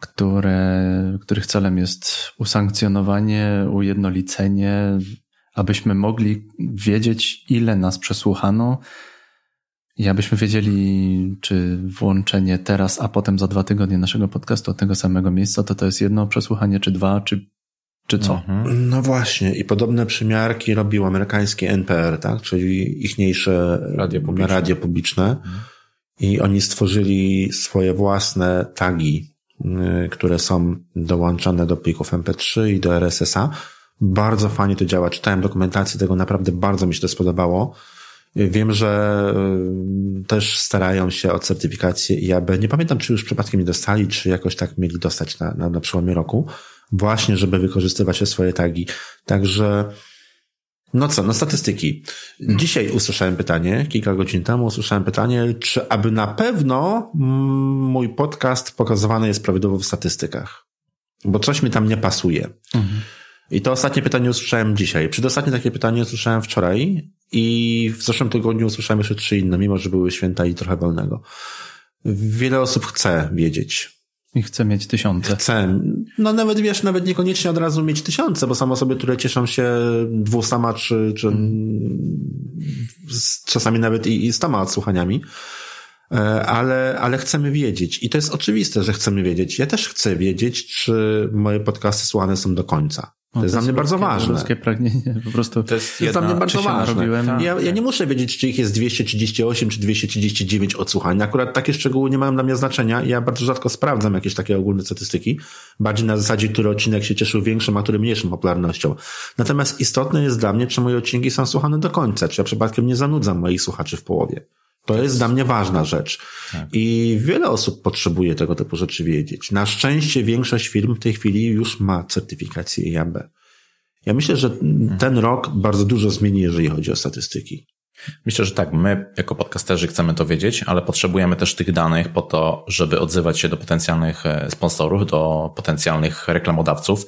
które, których celem jest usankcjonowanie, ujednolicenie, abyśmy mogli wiedzieć, ile nas przesłuchano i abyśmy wiedzieli, czy włączenie teraz, a potem za dwa tygodnie naszego podcastu od tego samego miejsca, to to jest jedno przesłuchanie, czy dwa, czy, czy co. Mhm. No właśnie, i podobne przymiarki robił amerykański NPR, tak? czyli ichniejsze Radio publiczne. radio publiczne. I oni stworzyli swoje własne tagi, y, które są dołączone do plików MP3 i do RSS-a. Bardzo fajnie to działa. Czytałem dokumentację tego, naprawdę bardzo mi się to spodobało. Wiem, że y, też starają się o certyfikację IAB. Nie pamiętam, czy już przypadkiem nie dostali, czy jakoś tak mieli dostać na, na, na przełomie roku, właśnie, żeby wykorzystywać swoje tagi. Także, no co, no statystyki. Dzisiaj usłyszałem pytanie, kilka godzin temu usłyszałem pytanie, czy aby na pewno mój podcast pokazywany jest prawidłowo w statystykach. Bo coś mi tam nie pasuje. Mhm. I to ostatnie pytanie usłyszałem dzisiaj. Przedostatnie takie pytanie usłyszałem wczoraj i w zeszłym tygodniu usłyszałem jeszcze trzy inne, mimo że były święta i trochę wolnego. Wiele osób chce wiedzieć. I chce mieć tysiące. Chce. No nawet wiesz, nawet niekoniecznie od razu mieć tysiące, bo są osoby, które cieszą się dwustama czy, czy hmm. czasami nawet i, i stoma odsłuchaniami. E, ale, ale chcemy wiedzieć. I to jest oczywiste, że chcemy wiedzieć. Ja też chcę wiedzieć, czy moje podcasty słuchane są do końca. To, jest, dla mnie bardzo ważne. Ludzkie pragnienie, po prostu. To jest, jest dla mnie bardzo ważne. Tak. Ja, ja nie muszę wiedzieć, czy ich jest 238 czy 239 odsłuchań. Akurat takie szczegóły nie mają dla mnie znaczenia. Ja bardzo rzadko sprawdzam jakieś takie ogólne statystyki. Bardziej na zasadzie, który odcinek się cieszył większą, a który mniejszą popularnością. Natomiast istotne jest dla mnie, czy moje odcinki są słuchane do końca, czy ja przypadkiem nie zanudzam moich słuchaczy w połowie. To jest dla mnie ważna rzecz. Tak. I wiele osób potrzebuje tego typu rzeczy wiedzieć. Na szczęście większość firm w tej chwili już ma certyfikację IAB. Ja myślę, że ten rok bardzo dużo zmieni, jeżeli chodzi o statystyki. Myślę, że tak. My jako podcasterzy chcemy to wiedzieć, ale potrzebujemy też tych danych po to, żeby odzywać się do potencjalnych e, sponsorów, do potencjalnych reklamodawców.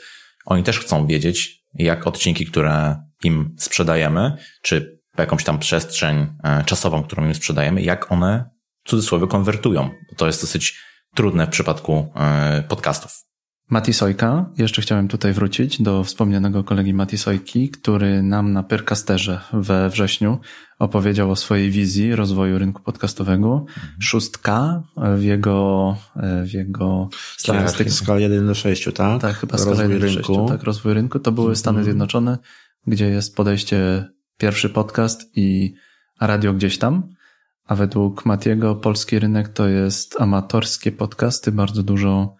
Oni też chcą wiedzieć, jak odcinki, które im sprzedajemy, czy jakąś tam przestrzeń e, czasową, którą im sprzedajemy, jak one w cudzysłowie konwertują. To jest dosyć trudne w przypadku e, podcastów. Mati Sojka, jeszcze chciałem tutaj wrócić do wspomnianego kolegi Mati Sojki, który nam na Percasterze we wrześniu opowiedział o swojej wizji rozwoju rynku podcastowego. Mhm. Szóstka w jego, e, w jego statystykach. Skala 1 do 6, tak? Tak, chyba skala 1 do 6, tak, rozwój rynku. To były Stany mhm. Zjednoczone, gdzie jest podejście pierwszy podcast i radio gdzieś tam. A według Matiego polski rynek to jest amatorskie podcasty, bardzo dużo,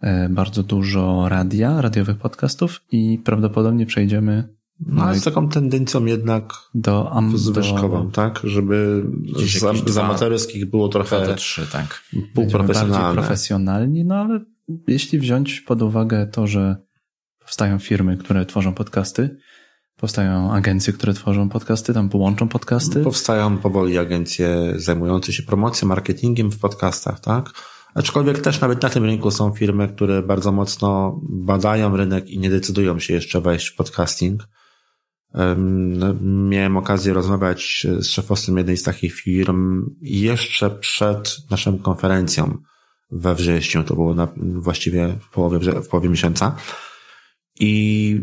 e, bardzo dużo radia, radiowych podcastów i prawdopodobnie przejdziemy no, z taką tendencją jednak do am, zwyżkową, do... tak? Żeby z, z amatorskich było trochę trzy, tak. półprofesjonalne. profesjonalni, no ale jeśli wziąć pod uwagę to, że powstają firmy, które tworzą podcasty, Powstają agencje, które tworzą podcasty, tam połączą podcasty. Powstają powoli agencje zajmujące się promocją, marketingiem w podcastach, tak? Aczkolwiek też nawet na tym rynku są firmy, które bardzo mocno badają rynek i nie decydują się jeszcze wejść w podcasting. Miałem okazję rozmawiać z szefostwem jednej z takich firm jeszcze przed naszą konferencją we wrześniu, to było na, właściwie w połowie, w połowie miesiąca. I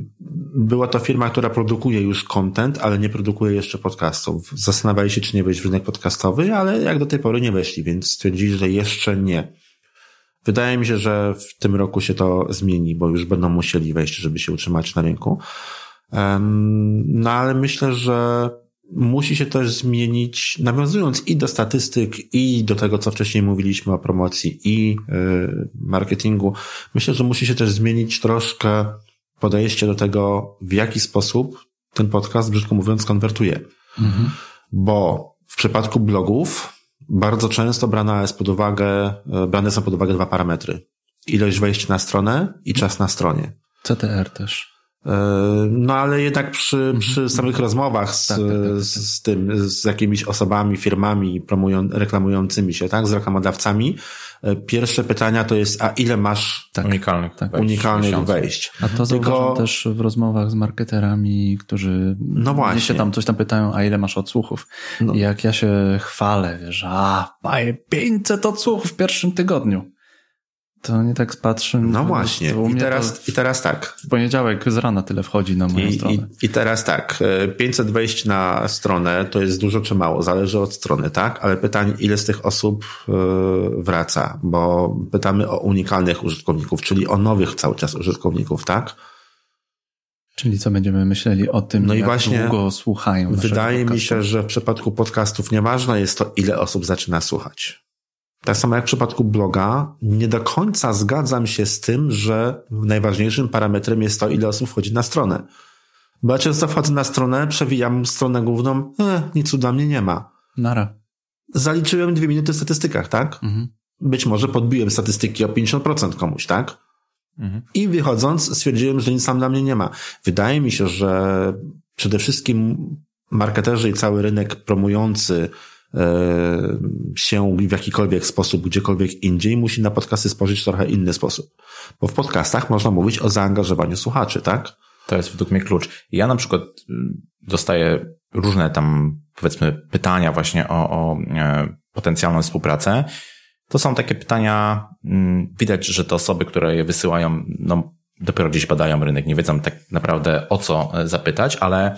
była to firma, która produkuje już content, ale nie produkuje jeszcze podcastów. Zastanawiali się, czy nie wejść w rynek podcastowy, ale jak do tej pory nie weszli, więc stwierdzili, że jeszcze nie. Wydaje mi się, że w tym roku się to zmieni, bo już będą musieli wejść, żeby się utrzymać na rynku. No ale myślę, że musi się też zmienić, nawiązując i do statystyk, i do tego, co wcześniej mówiliśmy o promocji i y, marketingu. Myślę, że musi się też zmienić troszkę podejście do tego, w jaki sposób ten podcast, brzydko mówiąc, konwertuje. Mhm. Bo w przypadku blogów bardzo często brana jest pod uwagę, e, brane są pod uwagę dwa parametry. Ilość wejść na stronę i czas na stronie. CTR też. E, no ale jednak przy, mhm. przy samych rozmowach z, tak, tak, tak, tak. z tym, z jakimiś osobami, firmami promują, reklamującymi się, tak, z reklamodawcami, e, pierwsze pytania to jest, a ile masz tak, unikalnych, tak, wejść, unikalnych wejść? A to Tylko... też w rozmowach z marketerami, którzy no właśnie. się tam coś tam pytają, a ile masz odsłuchów? No. I jak ja się chwalę, wiesz, a, 500 odsłuchów w pierwszym tygodniu to nie tak patrzę. No właśnie. I teraz, I teraz tak. W poniedziałek z rana tyle wchodzi na moją I, stronę. I, I teraz tak. 500 e, wejść na stronę to jest dużo czy mało, zależy od strony, tak? Ale pytanie, ile z tych osób e, wraca? Bo pytamy o unikalnych użytkowników, czyli o nowych cały czas użytkowników, tak? Czyli co będziemy myśleli o tym, no jak i właśnie długo słuchają. Wydaje podcastu. mi się, że w przypadku podcastów nieważne jest to, ile osób zaczyna słuchać. Tak samo jak w przypadku bloga, nie do końca zgadzam się z tym, że najważniejszym parametrem jest to, ile osób wchodzi na stronę. Bo ja często wchodzę na stronę, przewijam stronę główną, e, nic dla mnie nie ma. Nara. Zaliczyłem dwie minuty w statystykach, tak? Mhm. Być może podbiłem statystyki o 50% komuś, tak? I wychodząc stwierdziłem, że nic tam dla mnie nie ma. Wydaje mi się, że przede wszystkim marketerzy i cały rynek promujący się w jakikolwiek sposób, gdziekolwiek indziej, musi na podcasty spojrzeć w trochę inny sposób. Bo w podcastach można mówić o zaangażowaniu słuchaczy, tak? To jest według mnie klucz. Ja na przykład y, dostaję różne tam, powiedzmy, pytania właśnie o, o e, potencjalną współpracę. To są takie pytania, mm, widać, że te osoby, które je wysyłają, no, dopiero gdzieś badają rynek, nie wiedzą tak naprawdę o co e, zapytać, ale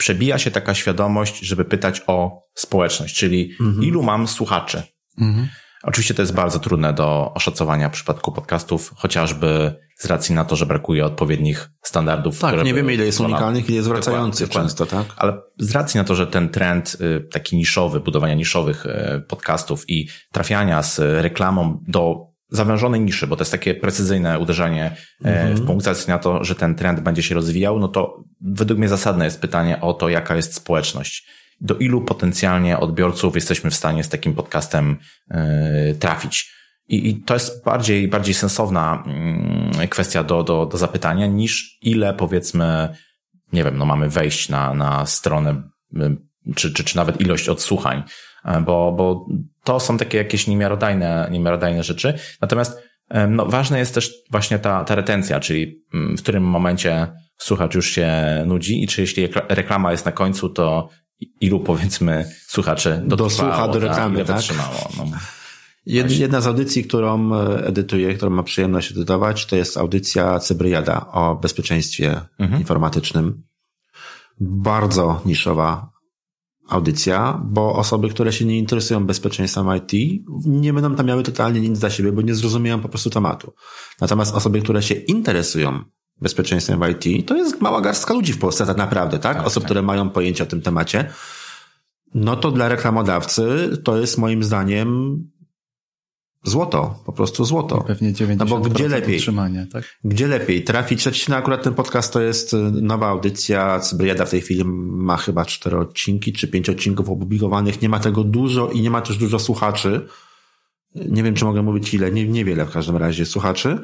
przebija się taka świadomość, żeby pytać o społeczność, czyli ilu mam słuchaczy. Mhm. Oczywiście to jest bardzo trudne do oszacowania w przypadku podcastów, chociażby z racji na to, że brakuje odpowiednich standardów. Tak, nie wiemy ile jest unikalnych, ile jest wracających często, tak? Ale z racji na to, że ten trend y, taki niszowy, budowania niszowych y, podcastów i trafiania z reklamą do zawężonej niszy, bo to jest takie precyzyjne uderzenie mhm. w punkt na to, że ten trend będzie się rozwijał, no to według mnie zasadne jest pytanie o to, jaka jest społeczność. Do ilu potencjalnie odbiorców jesteśmy w stanie z takim podcastem y, trafić. I, I to jest bardziej, bardziej sensowna mm, kwestia do, do, do zapytania niż ile powiedzmy nie wiem, no mamy wejść na, na stronę, czy, czy, czy nawet ilość odsłuchań, e, bo, bo to są takie jakieś niemiarodajne, niemiarodajne rzeczy. Natomiast e, no, ważna jest też właśnie ta, ta retencja, czyli mm, w którym momencie słuchacz już się nudzi i czy jeśli rekla- reklama jest na końcu, to ilu powiedzmy słuchaczy Dosłucha do tak, reklamy, ile tak? wytrzymało. No. Jed, jedna z audycji, którą e, edytuję, którą mam przyjemność edytować, to jest audycja Cybryjada o bezpieczeństwie informatycznym. Bardzo niszowa audycja, bo osoby, które się nie interesują bezpieczeństwem IT, nie będą tam miały totalnie nic dla siebie, bo nie zrozumieją po prostu tematu. Natomiast osoby, które się interesują bezpieczeństwem IT, to jest mała garstka ludzi w Polsce tak naprawdę, tak? Osób, które mają pojęcie o tym temacie. No to dla reklamodawcy to jest moim zdaniem złoto, po prostu złoto. Pewnie 90% No bo gdzie lepiej? tak? Gdzie lepiej trafić? Znaczy, no akurat ten podcast to jest y, nowa audycja. Cybryjada w tej chwili ma chyba cztery odcinki, czy pięć odcinków opublikowanych. Nie ma tego dużo i nie ma też dużo słuchaczy. Nie wiem, czy mogę mówić ile, nie, niewiele w każdym razie słuchaczy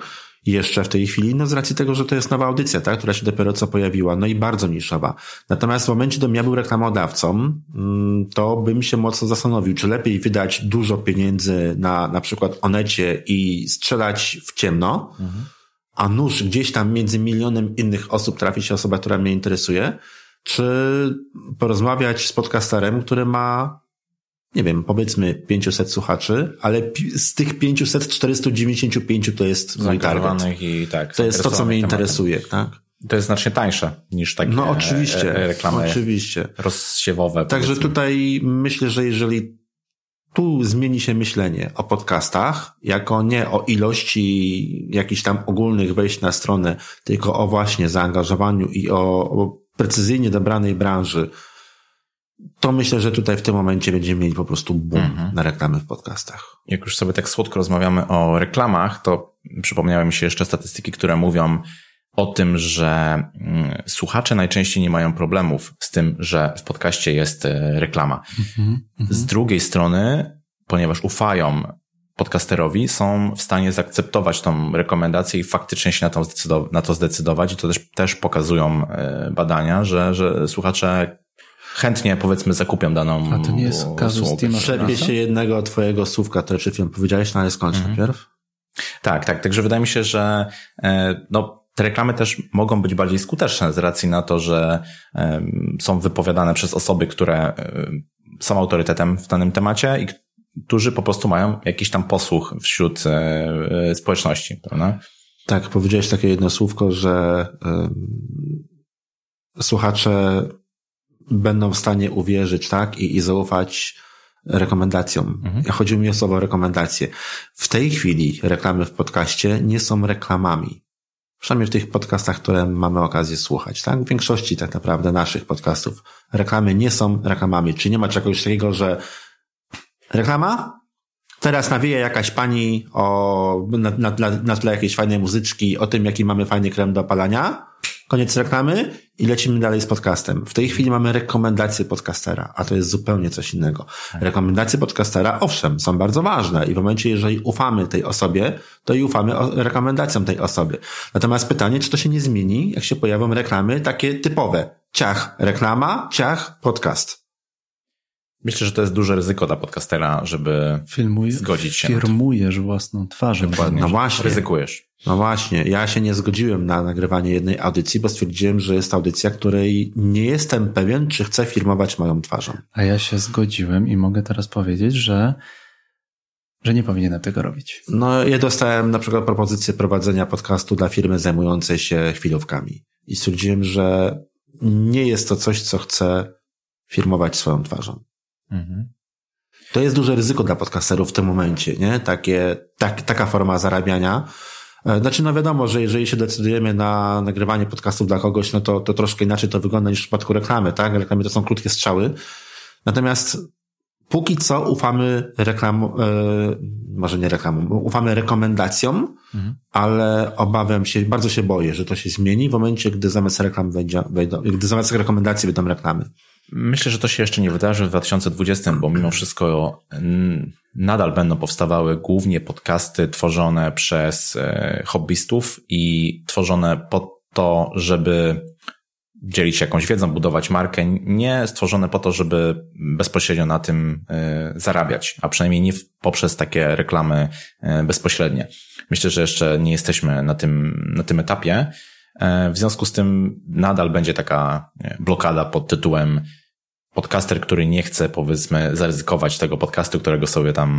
jeszcze w tej chwili, no z racji tego, że to jest nowa audycja, tak, która się dopiero co pojawiła, no i bardzo niszowa. Natomiast w momencie, gdybym ja był reklamodawcą, mm, to bym się mocno zastanowił, czy lepiej wydać dużo pieniędzy na na przykład Onecie i strzelać w ciemno, a nóż gdzieś tam między milionem innych osób trafi się osoba, która mnie interesuje, czy porozmawiać z podcasterem, który ma nie wiem, powiedzmy 500 słuchaczy, ale z tych 500, 495 to jest mój target. I tak. To jest to, co mnie tematem. interesuje, tak? To jest znacznie tańsze niż takie No oczywiście, e, e, reklamy oczywiście. rozsiewowe. Także powiedzmy. tutaj myślę, że jeżeli tu zmieni się myślenie o podcastach, jako nie o ilości jakichś tam ogólnych wejść na stronę, tylko o właśnie zaangażowaniu i o, o precyzyjnie dobranej branży, to myślę, że tutaj w tym momencie będziemy mieli po prostu boom Mhm. na reklamy w podcastach. Jak już sobie tak słodko rozmawiamy o reklamach, to przypomniały mi się jeszcze statystyki, które mówią o tym, że mm, słuchacze najczęściej nie mają problemów z tym, że w podcaście jest e, reklama. Z drugiej strony, ponieważ ufają podcasterowi, są w stanie zaakceptować tą rekomendację i faktycznie się na to, na to zdecydować. I to też, też pokazują e, badania, że, że słuchacze chętnie, powiedzmy, zakupią daną A to nie jest kazus się jednego twojego słówka, które przed chwilą powiedziałeś, no ale skończ Mhm. najpierw. Tak, tak. Także wydaje mi się, że e, no, te reklamy też mogą być bardziej skuteczne z racji na to, że em, są wypowiadane przez osoby, które em, są autorytetem w danym temacie i którzy po prostu mają jakiś tam posłuch wśród e, e, społeczności, prawda? Tak, powiedziałeś takie jedno słówko, że słuchacze będą w stanie uwierzyć, tak, i, i zaufać rekomendacjom. Mhm. Chodzi mi o słowo rekomendacje. W tej chwili reklamy w podcaście nie są reklamami. Przynajmniej w tych podcastach, które mamy okazję słuchać, tak? W większości tak naprawdę naszych podcastów reklamy nie są reklamami. Czy nie ma czegoś takiego, że reklama? Teraz nawija jakaś pani o, na, na, na, na tle jakiejś fajnej muzyczki o tym, jaki mamy fajny krem do opalania koniec reklamy i lecimy dalej z podcastem. W tej chwili mamy rekomendacje podcastera, a to jest zupełnie coś innego. Rekomendacje podcastera, owszem, są bardzo ważne i w momencie, jeżeli ufamy tej osobie, to i ufamy rekomendacjom tej osoby. Natomiast pytanie, czy to się nie zmieni, jak się pojawią reklamy takie typowe. Ciach, reklama, ciach, podcast. Myślę, że to jest duże ryzyko dla podcastera, żeby Filmuj, zgodzić się. Firmujesz własną twarzą. Dokładnie. No właśnie. Ryzykujesz. No właśnie. Ja się nie zgodziłem na nagrywanie jednej audycji, bo stwierdziłem, że jest audycja, której nie jestem pewien, czy chcę firmować moją twarzą. A ja się zgodziłem i mogę teraz powiedzieć, że że nie powinienem tego robić. No, ja dostałem na przykład propozycję prowadzenia podcastu dla firmy zajmującej się chwilówkami. I stwierdziłem, że nie jest to coś, co chcę firmować swoją twarzą. Mhm. To jest duże ryzyko dla podcasterów w tym momencie, nie? Takie, tak, taka forma zarabiania. E, znaczy, no wiadomo, że jeżeli się decydujemy na nagrywanie podcastów dla kogoś, no to, to troszkę inaczej to wygląda niż w przypadku reklamy, tak? Reklamy to są krótkie strzały. Natomiast póki co ufamy reklam, e, może nie reklamom, ufamy rekomendacjom, mhm. ale obawiam się, bardzo się boję, że to się zmieni w momencie, gdy zamiast reklam wejdzie, wejdą, gdy zamiast rekomendacji będą reklamy. Myślę, że to się jeszcze nie wydarzy w 2020, bo mimo wszystko nadal będą powstawały głównie podcasty tworzone przez e, hobbystów i tworzone po to, żeby dzielić jakąś wiedzą, budować markę, nie stworzone po to, żeby bezpośrednio na tym e, zarabiać, a przynajmniej nie poprzez takie reklamy e, bezpośrednie. Myślę, że jeszcze nie jesteśmy na tym, na tym etapie. W związku z tym nadal będzie taka blokada pod tytułem podcaster, który nie chce, powiedzmy, zaryzykować tego podcastu, którego sobie tam,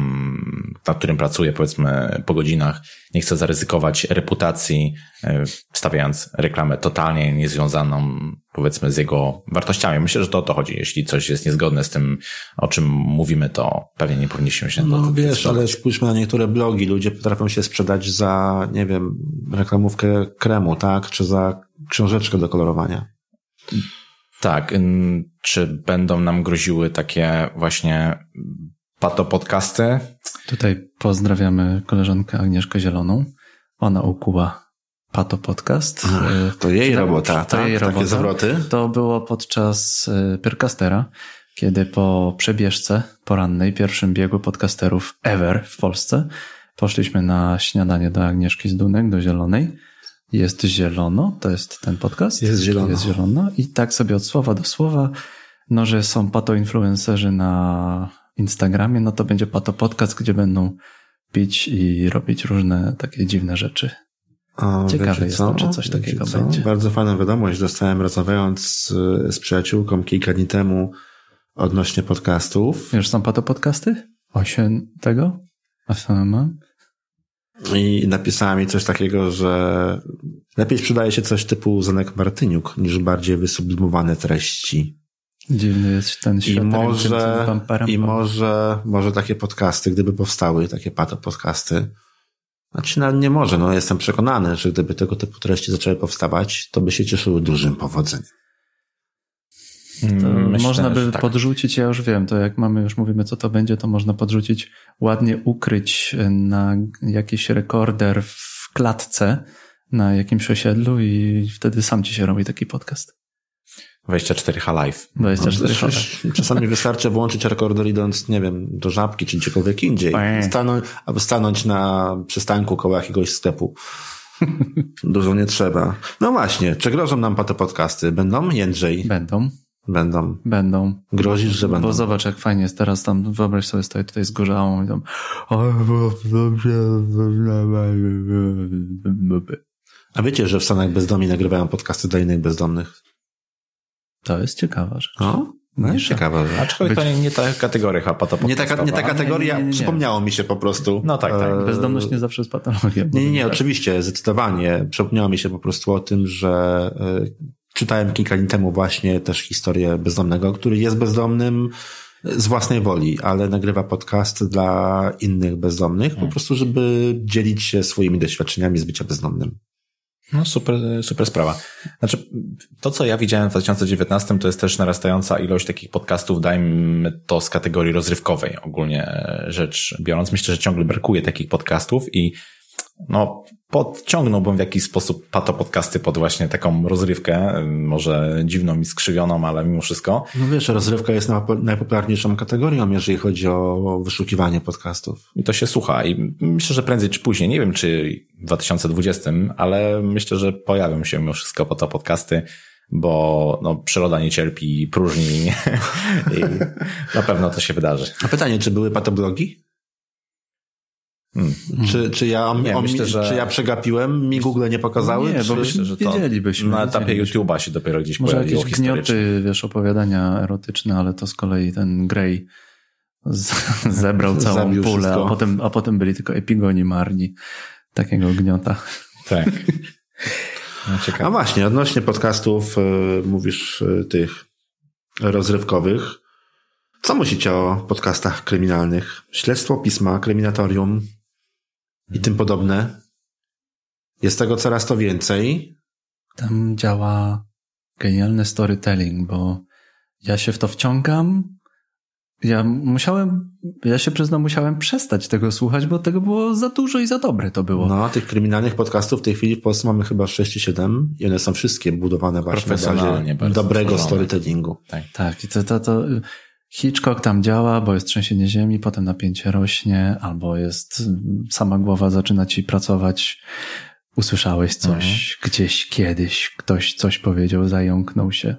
nad którym pracuje, powiedzmy, po godzinach, nie chce zaryzykować reputacji, e, stawiając reklamę totalnie niezwiązaną, powiedzmy, z jego wartościami. Myślę, że to o to chodzi. Jeśli coś jest niezgodne z tym, o czym mówimy, to pewnie nie powinniśmy się... No wiesz, ale spójrzmy na niektóre blogi. Ludzie potrafią się sprzedać za, nie wiem, reklamówkę kremu, tak? Czy za książeczkę do kolorowania. Tak. Czy będą nam groziły takie właśnie pato podcasty? Tutaj pozdrawiamy koleżankę Agnieszkę Zieloną. Ona ukuła Pato Podcast. Ach, to jej robota, to tak? jej robota. Takie zwroty? To było podczas y, Pyrkastera, kiedy po przebieżce porannej, pierwszym biegu podcasterów ever w Polsce, poszliśmy na śniadanie do Agnieszki z Dunek, do Zielonej jest zielono, to jest ten podcast. Jest zielono. Jest zielono i tak sobie od słowa do słowa, no że są pato influencerzy na Instagramie, no to będzie pato podcast, gdzie będą pić i robić różne takie dziwne rzeczy. O, Ciekawe jest, co? czy coś takiego co? będzie. Bardzo fajną wiadomość dostałem rozmawiając z, z przyjaciółką kilka dni temu odnośnie podcastów. Już są pato podcasty? Osiem tego? A mam? I napisała mi coś takiego, że lepiej sprzedaje się coś typu Zenek Martyniuk niż bardziej wysublimowane treści. Dziwny jest ten świat. I może, i może, może takie podcasty, gdyby powstały, takie pato podcasty, znaczy nawet nie może, no jestem przekonany, że gdyby tego typu treści zaczęły powstawać, to by się cieszyły dużym powodzeniem. Mm, myślę, można by tak. podrzucić, ja już wiem, to jak mamy, już mówimy, co to będzie, to można podrzucić, ładnie ukryć na jakiś rekorder w klatce na jakimś osiedlu i wtedy sam ci się robi taki podcast. 24H Live. 24H no, Live. Czasami wystarczy włączyć rekorder idąc, nie wiem, do żabki czy gdziekolwiek indziej. Stanąć, albo stanąć na przystanku koło jakiegoś sklepu. Dużo nie trzeba. No właśnie, czy grożą nam te podcasty? Będą, Jędrzej? Będą. Będą. Będą. Grozisz, że będą. Bo zobacz, jak fajnie jest teraz tam, wyobraź sobie, stoję tutaj z gorzałą i tam A wiecie, że w Stanach bezdomni nagrywają podcasty dla innych bezdomnych? To jest ciekawa rzecz. O? No, jest ciekawa rzecz. Aczkolwiek Być... to nie, nie ta kategoria chyba Nie ta, nie ta kategoria, nie, nie, nie, przypomniało mi się po prostu. No tak, tak. E, Bezdomność nie zawsze jest patologią. Nie, nie, nie, oczywiście, zdecydowanie. Przypomniało mi się po prostu o tym, że e, Czytałem kilka dni temu właśnie też historię bezdomnego, który jest bezdomnym z własnej woli, ale nagrywa podcast dla innych bezdomnych, po hmm. prostu, żeby dzielić się swoimi doświadczeniami z bycia bezdomnym. No super, super sprawa. Znaczy, to co ja widziałem w 2019 to jest też narastająca ilość takich podcastów, dajmy to z kategorii rozrywkowej ogólnie rzecz biorąc. Myślę, że ciągle brakuje takich podcastów i no, podciągnąłbym w jakiś sposób pato podcasty pod właśnie taką rozrywkę, może dziwną i skrzywioną, ale mimo wszystko. No wiesz, rozrywka jest najpopularniejszą kategorią, jeżeli chodzi o wyszukiwanie podcastów. I to się słucha i myślę, że prędzej czy później, nie wiem czy w 2020, ale myślę, że pojawią się mimo wszystko pato podcasty, bo no, przyroda nie cierpi próżni i na pewno to się wydarzy. A pytanie, czy były patoblogi? Hmm. Czy, czy, ja, nie, myślę, że... czy ja przegapiłem? Mi Google nie pokazały? Nie, czy... bo myślę, że to wiedzielibyśmy. Na etapie YouTube'a się dopiero gdzieś Może jakieś gnioty, wiesz, opowiadania erotyczne, ale to z kolei ten Grey z, zebrał całą pulę, a potem, a potem byli tylko epigoni marni takiego gniota. Tak. No, a właśnie, odnośnie podcastów, y, mówisz y, tych rozrywkowych. Co myślicie o podcastach kryminalnych? Śledztwo pisma, kryminatorium, i tym podobne. Jest tego coraz to więcej. Tam działa genialny storytelling, bo ja się w to wciągam. Ja musiałem, ja się przyznam, musiałem przestać tego słuchać, bo tego było za dużo i za dobre to było. No, tych kryminalnych podcastów w tej chwili w Polsce mamy chyba 6 czy 7 i one są wszystkie budowane właśnie na bazie dobrego storytellingu. Tak, tak. I to, to, to, Hitchcock tam działa, bo jest trzęsienie ziemi, potem napięcie rośnie, albo jest sama głowa zaczyna ci pracować. Usłyszałeś coś mhm. gdzieś kiedyś, ktoś coś powiedział, zająknął się.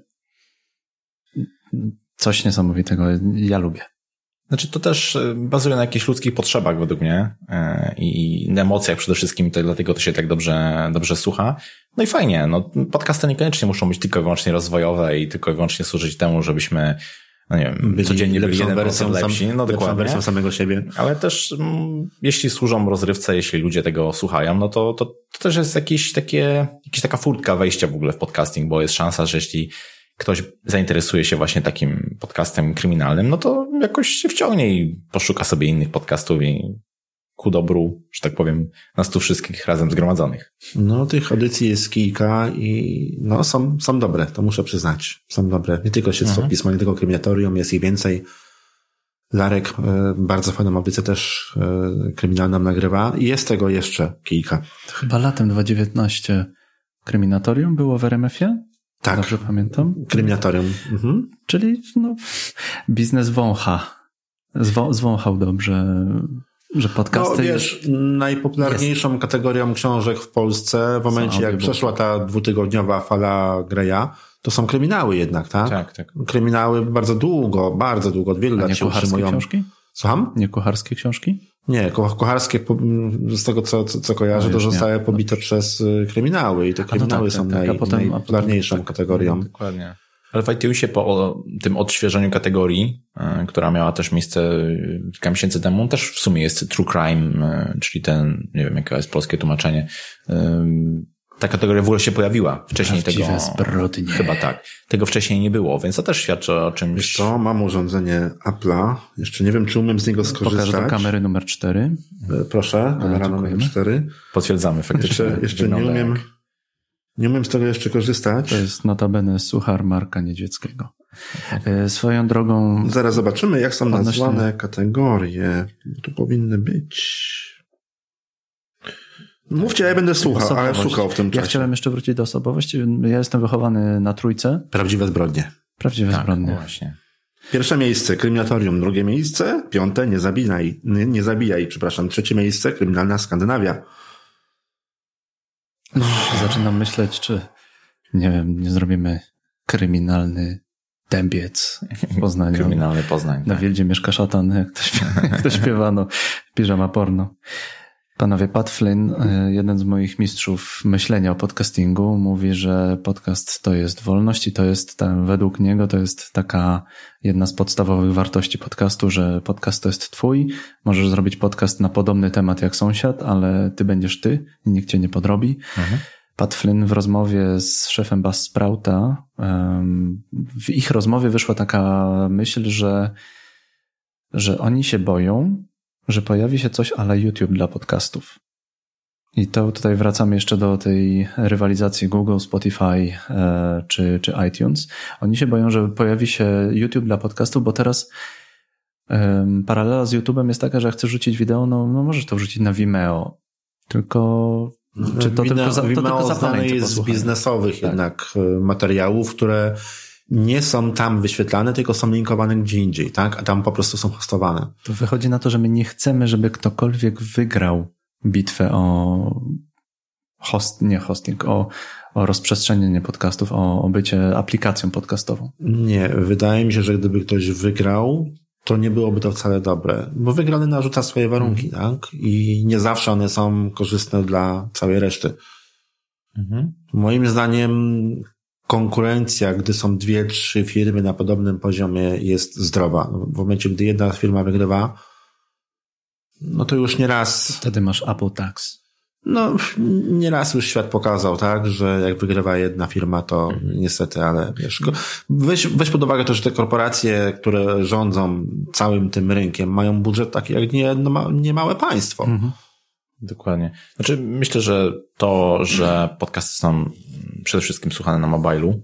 Coś niesamowitego. Ja lubię. Znaczy to też e, bazuje na jakichś ludzkich potrzebach według mnie e, i na emocjach przede wszystkim, to dlatego to się tak dobrze, dobrze słucha. No i fajnie, no podcasty niekoniecznie muszą być tylko i wyłącznie rozwojowe i tylko i wyłącznie służyć temu, żebyśmy no nie wiem, byli codziennie byli 1% lepsi, no dokładnie. wersją samego siebie. Ale też m, mm, jeśli służą rozrywce, jeśli ludzie tego słuchają, no to, to, to też jest jakieś takie, jakaś taka furtka wejścia w ogóle w podcasting, bo jest szansa, że jeśli ktoś zainteresuje się właśnie takim podcastem kryminalnym, no to jakoś się wciągnie i poszuka sobie innych podcastów i ku dobru, że tak powiem, nas tu wszystkich razem zgromadzonych. No, tych audycji jest kilka i no, są, są dobre, to muszę przyznać. Są dobre. Nie tylko śledztwo mhm. pisma, nie tylko kryminatorium, jest ich więcej. Larek e, bardzo fajną audycję też e, kryminalną nagrywa i jest tego jeszcze kilka. Chyba latem 2019 kryminatorium było w RMF-ie? Tak. Dobrze pamiętam? Kryminatorium. Mhm. Czyli no, biznes wącha. Zwą, zwąchał dobrze że podcasty... No wiesz, najpopularniejszą jest. kategorią książek w Polsce w momencie jak przeszła ta dwutygodniowa fala Greya, to są kryminały jednak, tak? Tak, tak. Kryminały bardzo długo, bardzo długo, od wielu A lat się utrzymują. książki? Słucham? Nie kucharskie książki? Nie, kucharskie z tego co, co, co kojarzę, no to zostały pobite przez y, kryminały i te kryminały no tak, są tak, tak. naj, najpopularniejszą tak, kategorią. Dokładnie. Ale w iTunesie po tym odświeżeniu kategorii, e, która miała też miejsce kilka miesięcy temu, też w sumie jest True Crime, e, czyli ten, nie wiem jakie jest polskie tłumaczenie, e, ta kategoria w ogóle się pojawiła. Wcześniej Prawdziwe tego. Zbrodnie. Chyba tak. Tego wcześniej nie było, więc to też świadczy o czymś. Wiesz co, mam urządzenie Apple'a. Jeszcze nie wiem, czy umiem z niego skorzystać. Pokażę do kamery numer 4. Proszę, kamera numer 4. Potwierdzamy faktycznie. Jeszcze, jeszcze nie umiem. Jak nie umiem z tego jeszcze korzystać. To jest notabene suchar Marka Niedźwieckiego. E, swoją drogą... Zaraz zobaczymy, jak są odnośnie... nazwane kategorie. Tu powinny być... Mówcie, ja będę słuchał, ale szukał w tym czasie. Ja chciałem jeszcze wrócić do osobowości. Ja jestem wychowany na trójce. Prawdziwe zbrodnie. Prawdziwe tak, zbrodnie. Właśnie. Pierwsze miejsce, kryminatorium. Drugie miejsce, piąte, nie zabijaj, nie, nie zabijaj, przepraszam. Trzecie miejsce, kryminalna Skandynawia. No. Zaczynam myśleć, czy nie wiem, nie zrobimy kryminalny dębiec w Poznaniu. Kryminalny Poznań. Na tak. Wildzie mieszka szatan, jak to, śpiewa, jak to śpiewano. Piżama porno. Panowie, Pat Flynn, y, jeden z moich mistrzów myślenia o podcastingu, mówi, że podcast to jest wolność i to jest, ten, według niego, to jest taka jedna z podstawowych wartości podcastu, że podcast to jest twój. Możesz zrobić podcast na podobny temat jak sąsiad, ale ty będziesz ty i nikt cię nie podrobi. Mhm. Pat Flynn w rozmowie z szefem Bass Sprouta, w ich rozmowie wyszła taka myśl, że, że oni się boją, że pojawi się coś ale YouTube dla podcastów. I to tutaj wracamy jeszcze do tej rywalizacji Google, Spotify e, czy, czy iTunes. Oni się boją, że pojawi się YouTube dla podcastów, bo teraz paralela z YouTube'em jest taka, że jak chcesz rzucić wideo, no, no możesz to wrzucić na Vimeo. tylko czy to Wina, tylko, za, to tylko za znane jest z biznesowych tak. jednak e, materiałów, które nie są tam wyświetlane, tylko są linkowane gdzie indziej, tak? A tam po prostu są hostowane. To wychodzi na to, że my nie chcemy, żeby ktokolwiek wygrał bitwę o host, nie hosting, o, o rozprzestrzenienie podcastów, o, o bycie aplikacją podcastową. Nie, wydaje mi się, że gdyby ktoś wygrał, to nie byłoby to wcale dobre, bo wygrany narzuca swoje warunki, mhm. tak? I nie zawsze one są korzystne dla całej reszty. Mhm. Moim zdaniem konkurencja, gdy są dwie, trzy firmy na podobnym poziomie jest zdrowa. W momencie, gdy jedna firma wygrywa, no to już nie raz. Wtedy masz Apple Tax. No, nieraz już świat pokazał, tak, że jak wygrywa jedna firma, to niestety, ale wiesz, weź, weź pod uwagę to, że te korporacje, które rządzą całym tym rynkiem, mają budżet taki jak nie, no, nie małe państwo. Mhm. Dokładnie. Znaczy, myślę, że to, że podcasty są przede wszystkim słuchane na mobilu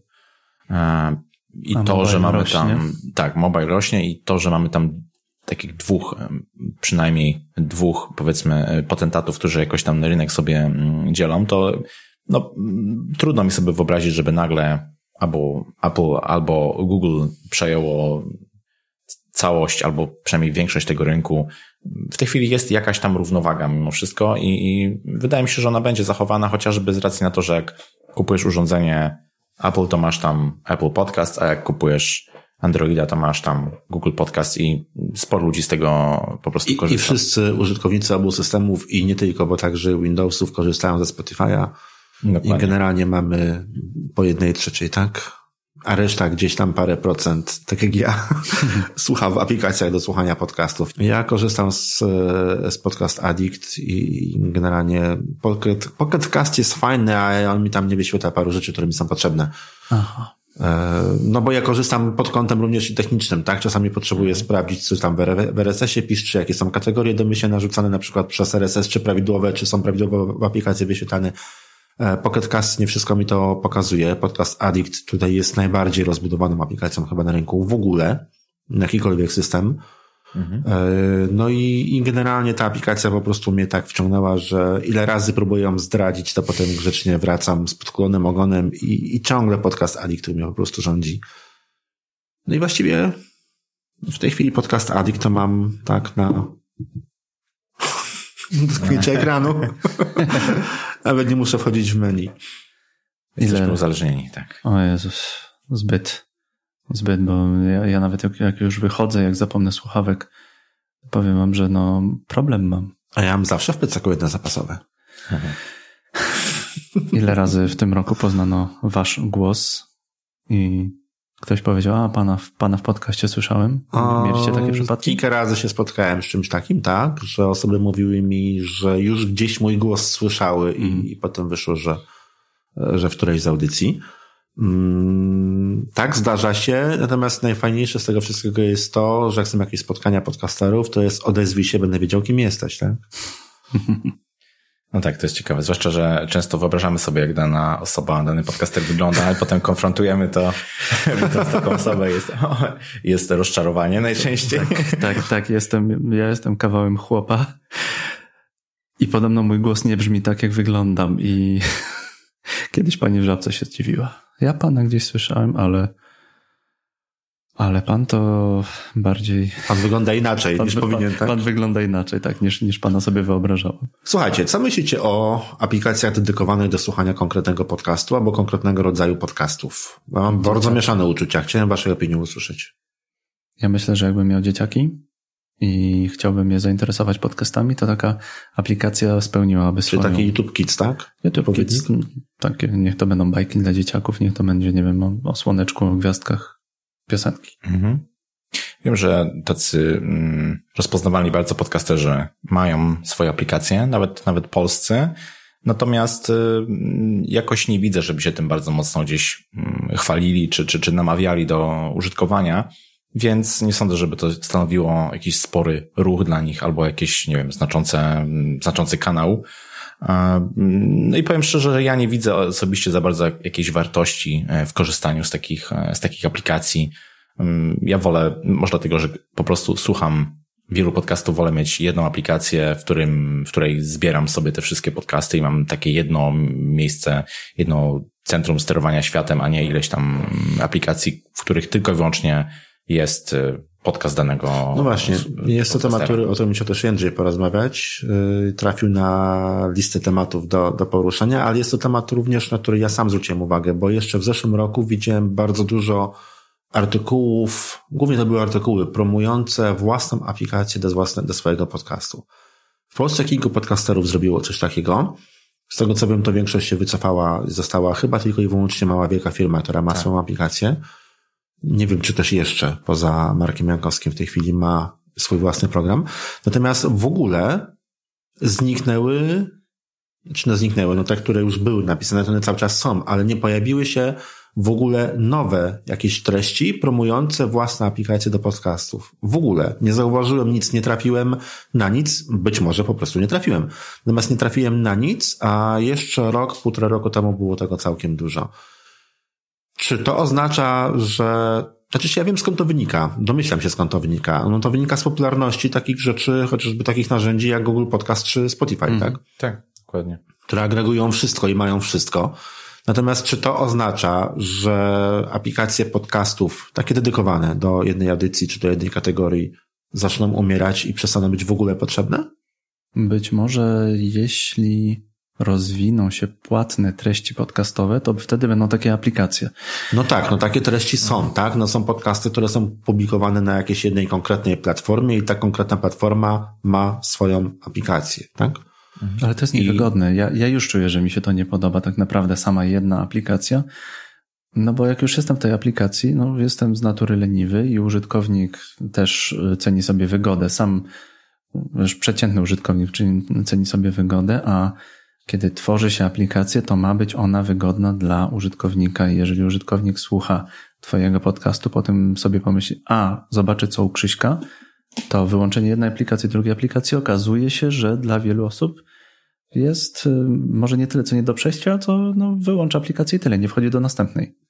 e, i A to, że mamy rośnie. tam, tak, mobile rośnie i to, że mamy tam takich dwóch, przynajmniej dwóch, powiedzmy, potentatów, którzy jakoś tam rynek sobie mm, dzielą, to no, trudno mi sobie wyobrazić, żeby nagle albo Apple, albo Google przejęło całość, albo przynajmniej większość tego rynku. W tej chwili jest jakaś tam równowaga mimo wszystko i, i wydaje mi się, że ona będzie zachowana chociażby z racji na to, że jak kupujesz urządzenie Apple, to masz tam Apple Podcast, a jak kupujesz Androida, to masz tam Google Podcast i sporo ludzi z tego po prostu I, korzysta. I wszyscy użytkownicy obu systemów i nie tylko, bo także Windowsów korzystają ze Spotify'a. Dokładnie. I generalnie mamy po jednej trzeciej, tak? A reszta gdzieś tam parę procent, tak jak ja, słucha w aplikacjach do słuchania podcastów. Ja korzystam z, z Podcast Addict i generalnie Pocket, Pocket Cast jest fajny, ale on mi tam nie wyświetla paru rzeczy, które mi są potrzebne. Aha. E, no bo ja korzystam pod kątem również technicznym, tak? Czasami potrzebuję mhm. sprawdzić, co tam w RSS-ie pisz, czy jakie są kategorie do się narzucane na przykład przez RSS, czy prawidłowe, czy są prawidłowo w aplikacji wyświetlane. E, Pocket Cast nie wszystko mi to pokazuje. Podcast Addict tutaj jest najbardziej rozbudowaną aplikacją chyba na rynku w ogóle, na jakikolwiek system. Mhm. E, no i, i generalnie ta aplikacja po prostu mnie tak wciągnęła, że ile razy próbuję ją zdradzić, to potem grzecznie wracam z podkulonym ogonem i, i ciągle podcast Addict, mnie po prostu rządzi. No i właściwie w tej chwili podcast Addict to mam tak na dotknięcie ekranu. Nawet nie muszę wchodzić w menu. Jesteśmy uzależnieni, tak. O Jezus, zbyt zbyt, bo ja, ja nawet jak, jak, już wychodzę, jak zapomnę słuchawek, powiem wam, że no problem mam. A ja mam zawsze w plecaku jedne zapasowe. Ile razy w tym roku poznano wasz głos i ktoś powiedział, a pana, pana w podcaście słyszałem? Mieliście takie przypadki? Kilka razy się spotkałem z czymś takim, tak, że osoby mówiły mi, że już gdzieś mój głos słyszały i, mm. i potem wyszło, że, że w którejś z audycji. Mm, tak, zdarza się, natomiast najfajniejsze z tego wszystkiego jest to, że jak są jakieś spotkania podcasterów, to jest odezwij się, będę wiedział, kim jesteś, tak? No tak, to jest ciekawe. Zwłaszcza, że często wyobrażamy sobie, jak dana osoba, dany podcaster wygląda, ale potem konfrontujemy to, to z taką osobą jest, jest rozczarowanie najczęściej. Tak, tak, tak, jestem, ja jestem kawałem chłopa i podobno mój głos nie brzmi tak, jak wyglądam i kiedyś pani w żabce się zdziwiła. Ja pana gdzieś słyszałem, ale ale pan to bardziej. Pan wygląda inaczej pan, niż pan, powinien, tak? Pan wygląda inaczej, tak, niż, niż pana sobie wyobrażałem. Słuchajcie, co myślicie o aplikacjach dedykowanych do słuchania konkretnego podcastu albo konkretnego rodzaju podcastów? mam bardzo mieszane uczucia. Chciałem waszej opinii usłyszeć. Ja myślę, że jakbym miał dzieciaki i chciałbym je zainteresować podcastami, to taka aplikacja spełniłaby swoją... Czyli taki YouTube Kids, tak? YouTube Kids, tak, niech to będą bajki dla dzieciaków, niech to będzie, nie wiem, o, o słoneczku, o gwiazdkach, piosenki. Mhm. Wiem, że tacy mm, rozpoznawalni bardzo podcasterzy mają swoje aplikacje, nawet, nawet polscy, natomiast y, jakoś nie widzę, żeby się tym bardzo mocno gdzieś y, chwalili czy, czy, czy namawiali do użytkowania. Więc nie sądzę, żeby to stanowiło jakiś spory ruch dla nich albo jakieś, nie wiem, znaczące, znaczący kanał. No i powiem szczerze, że ja nie widzę osobiście za bardzo jakiejś wartości e, w korzystaniu z takich, e, z takich aplikacji. Ja wolę, może dlatego, że po prostu słucham wielu podcastów wolę mieć jedną aplikację, w, którym, w której zbieram sobie te wszystkie podcasty i mam takie jedno miejsce, jedno centrum sterowania światem, a nie ileś tam aplikacji, w których tylko i wyłącznie jest y, podcast danego. No właśnie, jest to temat, który, o którym chciał też Jędrzej porozmawiać. Yy, trafił na listę tematów do, do poruszenia, ale jest to temat również, na który ja sam zwróciłem uwagę, bo jeszcze w zeszłym roku widziałem bardzo dużo artykułów, głównie to były artykuły promujące własną aplikację do, własne, do swojego podcastu. W Polsce kilku podcasterów zrobiło coś takiego. Z tego co wiem, to większość się wycofała, została chyba tylko i wyłącznie mała wielka firma, która ma tak. swoją aplikację. Nie wiem, czy też jeszcze poza Markiem Jankowskim w tej chwili ma swój własny program. Natomiast w ogóle zniknęły, czy no zniknęły, no te, które już były napisane, to one cały czas są, ale nie pojawiły się w ogóle nowe jakieś treści promujące własne aplikacje do podcastów. W ogóle. Nie zauważyłem nic, nie trafiłem na nic, być może po prostu nie trafiłem. Natomiast nie trafiłem na nic, a jeszcze rok, półtora roku temu było tego całkiem dużo. Czy to oznacza, że znaczy ja wiem skąd to wynika. Domyślam się skąd to wynika. No to wynika z popularności takich rzeczy, chociażby takich narzędzi jak Google Podcast czy Spotify, mm, tak? Tak, dokładnie. Które agregują wszystko i mają wszystko. Natomiast czy to oznacza, że aplikacje podcastów, takie dedykowane do jednej audycji czy do jednej kategorii, zaczną umierać i przestaną być w ogóle potrzebne? Być może jeśli rozwiną się płatne treści podcastowe, to wtedy będą takie aplikacje. No tak, no takie treści są, tak? No są podcasty, które są publikowane na jakiejś jednej konkretnej platformie i ta konkretna platforma ma swoją aplikację, tak? Ale to jest niewygodne. Ja, ja już czuję, że mi się to nie podoba, tak naprawdę sama jedna aplikacja. No bo jak już jestem w tej aplikacji, no jestem z natury leniwy i użytkownik też y, ceni sobie wygodę. Sam już przeciętny użytkownik ceni sobie wygodę, a kiedy tworzy się aplikację, to ma być ona wygodna dla użytkownika. Jeżeli użytkownik słucha Twojego podcastu, potem sobie pomyśli, a zobaczy co u Krzyśka, to wyłączenie jednej aplikacji, drugiej aplikacji okazuje się, że dla wielu osób jest y, może nie tyle co nie do przejścia, co no, wyłącza aplikację i tyle, nie wchodzi do następnej.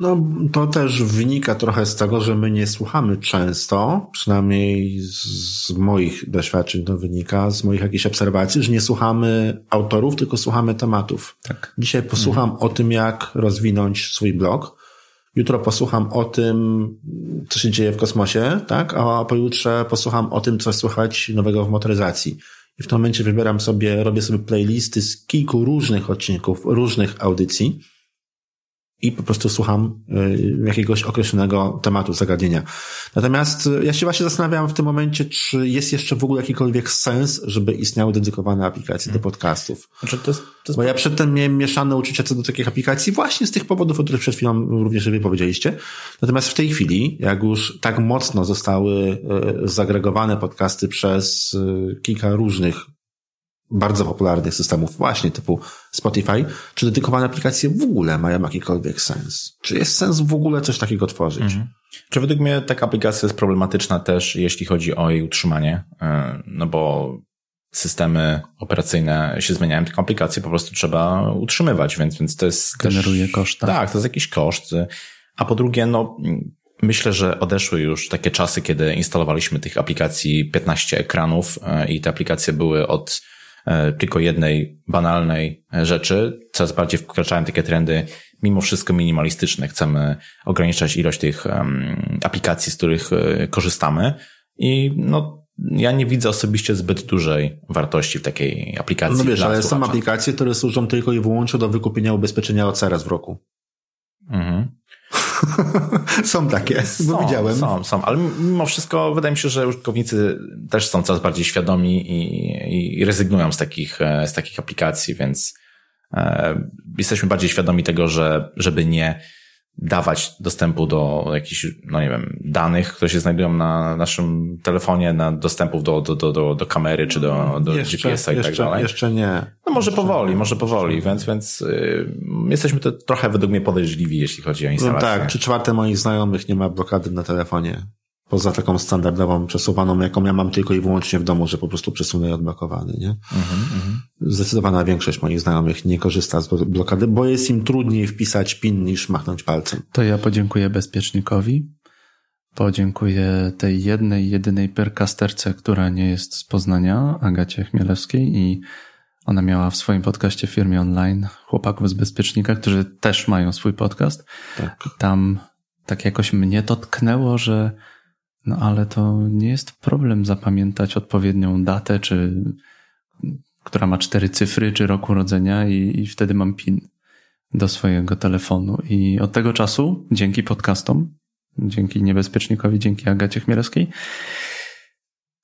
No, to też wynika trochę z tego, że my nie słuchamy często, przynajmniej z moich doświadczeń to wynika, z moich jakichś obserwacji, że nie słuchamy autorów, tylko słuchamy tematów. Tak. Dzisiaj posłucham mhm. o tym, jak rozwinąć swój blog. Jutro posłucham o tym, co się dzieje w kosmosie, tak? A pojutrze posłucham o tym, co słychać nowego w motoryzacji. I w tym momencie wybieram sobie, robię sobie playlisty z kilku różnych odcinków, różnych audycji i po prostu słucham y, jakiegoś określonego tematu, zagadnienia. Natomiast y, ja się właśnie zastanawiam w tym momencie, czy jest jeszcze w ogóle jakikolwiek sens, żeby istniały dedykowane aplikacje do hmm. podcastów. Znaczy to jest, to jest... Bo ja przedtem miałem mieszane uczucia co do takich aplikacji właśnie z tych powodów, o których przed chwilą również wy powiedzieliście. Natomiast w tej chwili, jak już tak mocno zostały y, zagregowane podcasty przez kilka różnych bardzo popularnych systemów właśnie typu Spotify, czy dedykowane aplikacje w ogóle mają jakikolwiek sens? Czy jest sens w ogóle coś takiego tworzyć? Mhm. Czy według mnie taka aplikacja jest problematyczna też, jeśli chodzi o jej utrzymanie? E, no bo systemy operacyjne się zmieniają, tylko aplikacje po prostu trzeba utrzymywać, więc, więc to jest Generuje koszt. Tak. to jest jakiś koszt. A po drugie, no Myślę, że odeszły już takie czasy, kiedy instalowaliśmy tych aplikacji 15 ekranów e, i te aplikacje były od tylko jednej banalnej rzeczy. Coraz bardziej wkraczają takie trendy mimo wszystko minimalistyczne. Chcemy ograniczać ilość tych aplikacji, z których e, korzystamy i no, ja nie widzę osobiście zbyt dużej wartości w takiej aplikacji. No wiesz, ale są aplikacje, które służą tylko i wyłącznie do wykupienia ubezpieczenia OC raz w roku. Mhm. są takie, są, bo widziałem. Są, są, ale mimo wszystko wydaje mi się, że użytkownicy też są coraz bardziej świadomi i, i rezygnują z takich, e, z takich aplikacji, więc e, jesteśmy bardziej świadomi tego, że żeby nie dawać dostępu do jakichś, no nie wiem, danych, które się znajdują na naszym telefonie, na dostępów do, do, do, do, do kamery czy do, do GPS-a i tak dalej. Jeszcze nie. No może jeszcze powoli, nie. może powoli, więc, więc yy, jesteśmy to trochę według mnie podejrzliwi, jeśli chodzi o instalację. No tak, czy czwarte moich znajomych nie ma blokady na telefonie. Poza taką standardową przesuwaną, jaką ja mam tylko i wyłącznie w domu, że po prostu przesunę i odblokowany, nie? Mhm, mhm. Zdecydowana większość moich znajomych nie korzysta z blokady, bo jest im trudniej wpisać PIN niż machnąć palcem. To ja podziękuję bezpiecznikowi. Podziękuję tej jednej, jedynej perkasterce, która nie jest z Poznania, Agacie Chmielewskiej i ona miała w swoim podcaście w firmie online chłopaków z Bezpiecznika, którzy też mają swój podcast. Tak. Tam tak jakoś mnie to tknęło, że no ale to nie jest problem zapamiętać odpowiednią datę, czy która ma cztery cyfry, czy roku urodzenia i, i wtedy mam PIN do swojego telefonu. I od tego czasu, dzięki podcastom, dzięki Niebezpiecznikowi, dzięki Agacie Chmielewskiej,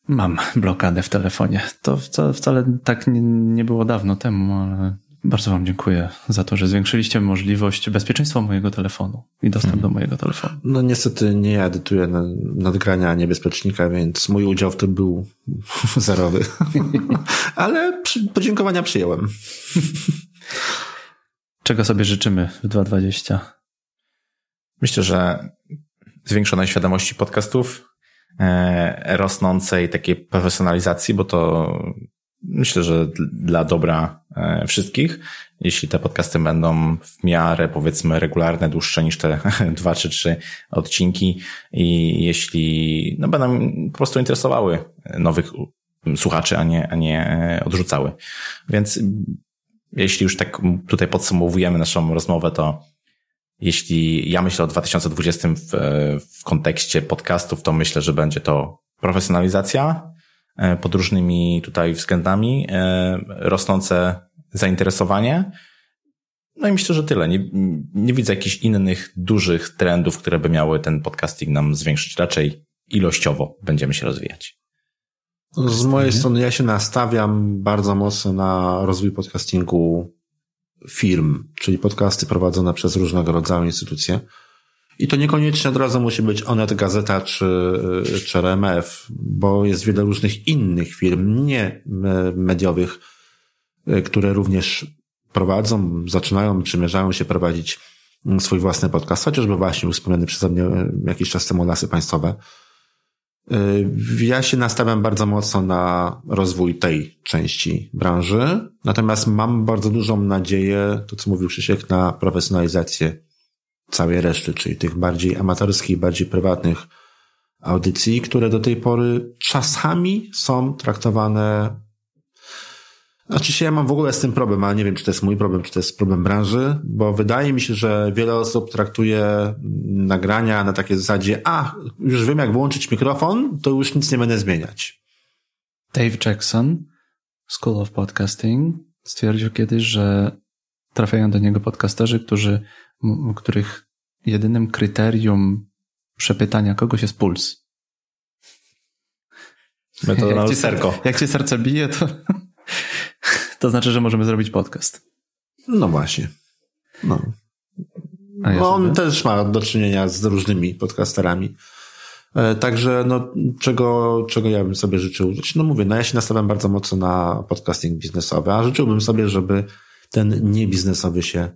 mam blokadę w telefonie. To wcale, wcale tak nie, nie było dawno temu, ale bardzo Wam dziękuję za to, że zwiększyliście możliwość bezpieczeństwa mojego telefonu i dostęp hmm. do mojego telefonu. No niestety nie edytuję nadgrania niebezpiecznika, więc mój udział w tym był zerowy. Ale podziękowania przyjąłem. Czego sobie życzymy w 2020? Myślę, że zwiększonej świadomości podcastów, e, rosnącej takiej profesjonalizacji, bo to myślę, że dla dobra e, wszystkich, jeśli te podcasty będą w miarę, powiedzmy, regularne, dłuższe niż te dwa czy trzy odcinki i jeśli no, będą po prostu interesowały nowych słuchaczy, a nie, a nie e, odrzucały. Więc jeśli już tak tutaj podsumowujemy naszą rozmowę, to jeśli ja myślę o 2020 w, w kontekście podcastów, to myślę, że będzie to profesjonalizacja e, pod różnymi tutaj względami, e, rosnące zainteresowanie. No i myślę, że tyle. Nie, nie widzę jakichś innych dużych trendów, które by miały ten podcasting nam zwiększyć. Raczej ilościowo będziemy się rozwijać. Z mojej strony ja się nastawiam bardzo mocno na rozwój podcastingu firm, czyli podcasty prowadzone przez różnego rodzaju instytucje. I to niekoniecznie od razu musi być Onet Gazeta czy, czy RMF, bo jest wiele różnych innych firm, nie mediowych, które również prowadzą, zaczynają, przymierzają się prowadzić swój własny podcast, chociażby właśnie wspomniany przeze mnie jakiś czas temu Lasy Państwowe. Y, ja się nastawiam bardzo mocno na rozwój tej części branży, natomiast mam bardzo dużą nadzieję, to co mówił Krzysiek, na profesjonalizację całej reszty, czyli tych bardziej amatorskich, bardziej prywatnych audycji, które do tej pory czasami są traktowane Oczywiście ja mam w ogóle z tym problem, ale nie wiem, czy to jest mój problem, czy to jest problem branży, bo wydaje mi się, że wiele osób traktuje nagrania na takiej zasadzie, a, już wiem jak włączyć mikrofon, to już nic nie będę zmieniać. Dave Jackson, School of Podcasting, stwierdził kiedyś, że trafiają do niego podcasterzy, którzy, których jedynym kryterium przepytania kogoś jest puls. Metoda jak, ci, jak ci serce bije, to to znaczy, że możemy zrobić podcast. No właśnie. No. Ja no on też ma do czynienia z różnymi podcasterami. E, także, no, czego, czego ja bym sobie życzył? Znaczy, no mówię, no ja się nastawiam bardzo mocno na podcasting biznesowy, a życzyłbym sobie, żeby ten niebiznesowy się,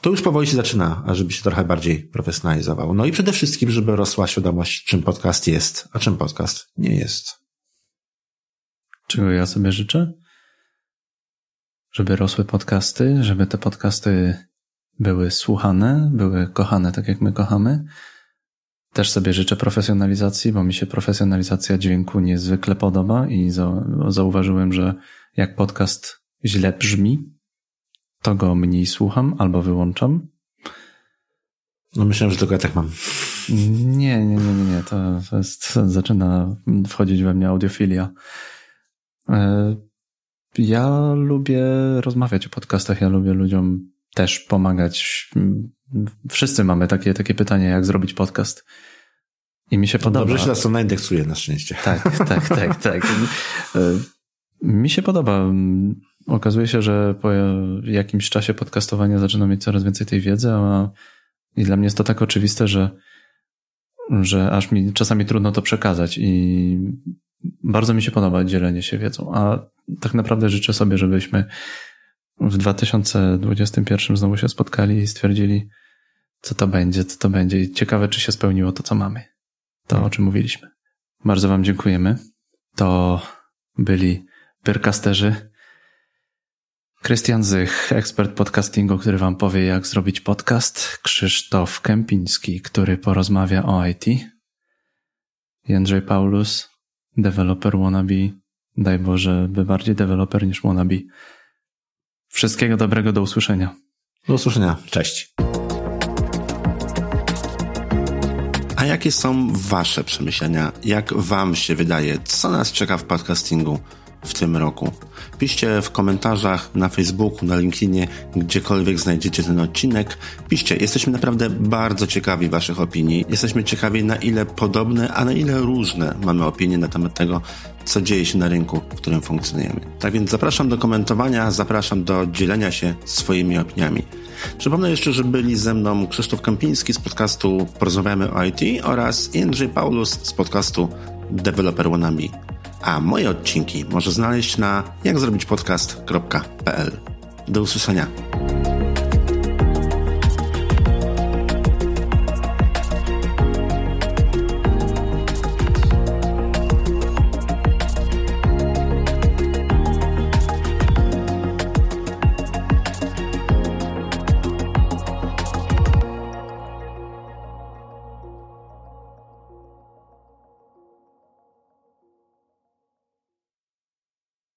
to już powoli się zaczyna, żeby się trochę bardziej profesjonalizował. No i przede wszystkim, żeby rosła świadomość, czym podcast jest, a czym podcast nie jest. Czego ja sobie życzę? żeby rosły podcasty, żeby te podcasty były słuchane, były kochane tak jak my kochamy. Też sobie życzę profesjonalizacji, bo mi się profesjonalizacja dźwięku niezwykle podoba i zauważyłem, że jak podcast źle brzmi, to go mniej słucham albo wyłączam. No myślałem, że tylko ja tak mam. Nie, nie, nie, nie, nie. To, to jest, zaczyna wchodzić we mnie audiofilia. E, ja lubię rozmawiać o podcastach, ja lubię ludziom też pomagać. Wszyscy mamy takie, takie pytanie, jak zrobić podcast. I mi się podoba. Dobrze się nas to naindeksuje na szczęście. Tak, tak, tak, tak. Mi się podoba. Okazuje się, że po jakimś czasie podcastowania zaczynam mieć coraz więcej tej wiedzy, a i dla mnie jest to tak oczywiste, że, że aż mi czasami trudno to przekazać i bardzo mi się podoba dzielenie się wiedzą, a tak naprawdę życzę sobie, żebyśmy w 2021 znowu się spotkali i stwierdzili, co to będzie, co to będzie. I ciekawe, czy się spełniło to, co mamy. To, o czym mówiliśmy. Bardzo Wam dziękujemy. To byli pyrkasterzy. Krystian Zych, ekspert podcastingu, który Wam powie, jak zrobić podcast. Krzysztof Kępiński, który porozmawia o IT. Jędrzej Paulus, developer wannabe. Daj Boże, by bardziej developer niż wannabe. Wszystkiego dobrego, do usłyszenia. Do usłyszenia. Cześć. A jakie są Wasze przemyślenia? Jak Wam się wydaje, co nas czeka w podcastingu w tym roku? Piszcie w komentarzach na Facebooku, na LinkedInie, gdziekolwiek znajdziecie ten odcinek. Piszcie, jesteśmy naprawdę bardzo ciekawi Waszych opinii. Jesteśmy ciekawi, na ile podobne, a na ile różne mamy opinie na temat tego, co dzieje się na rynku, w którym funkcjonujemy. Tak więc zapraszam do komentowania, zapraszam do dzielenia się swoimi opiniami. Przypomnę jeszcze, że byli ze mną Krzysztof Kępiński z podcastu Porozmawiamy o IT oraz Jędrzej Paulus z podcastu Developer Wannabe. A moje odcinki może znaleźć na jakzrobićpodcast.pl. Do usłyszenia.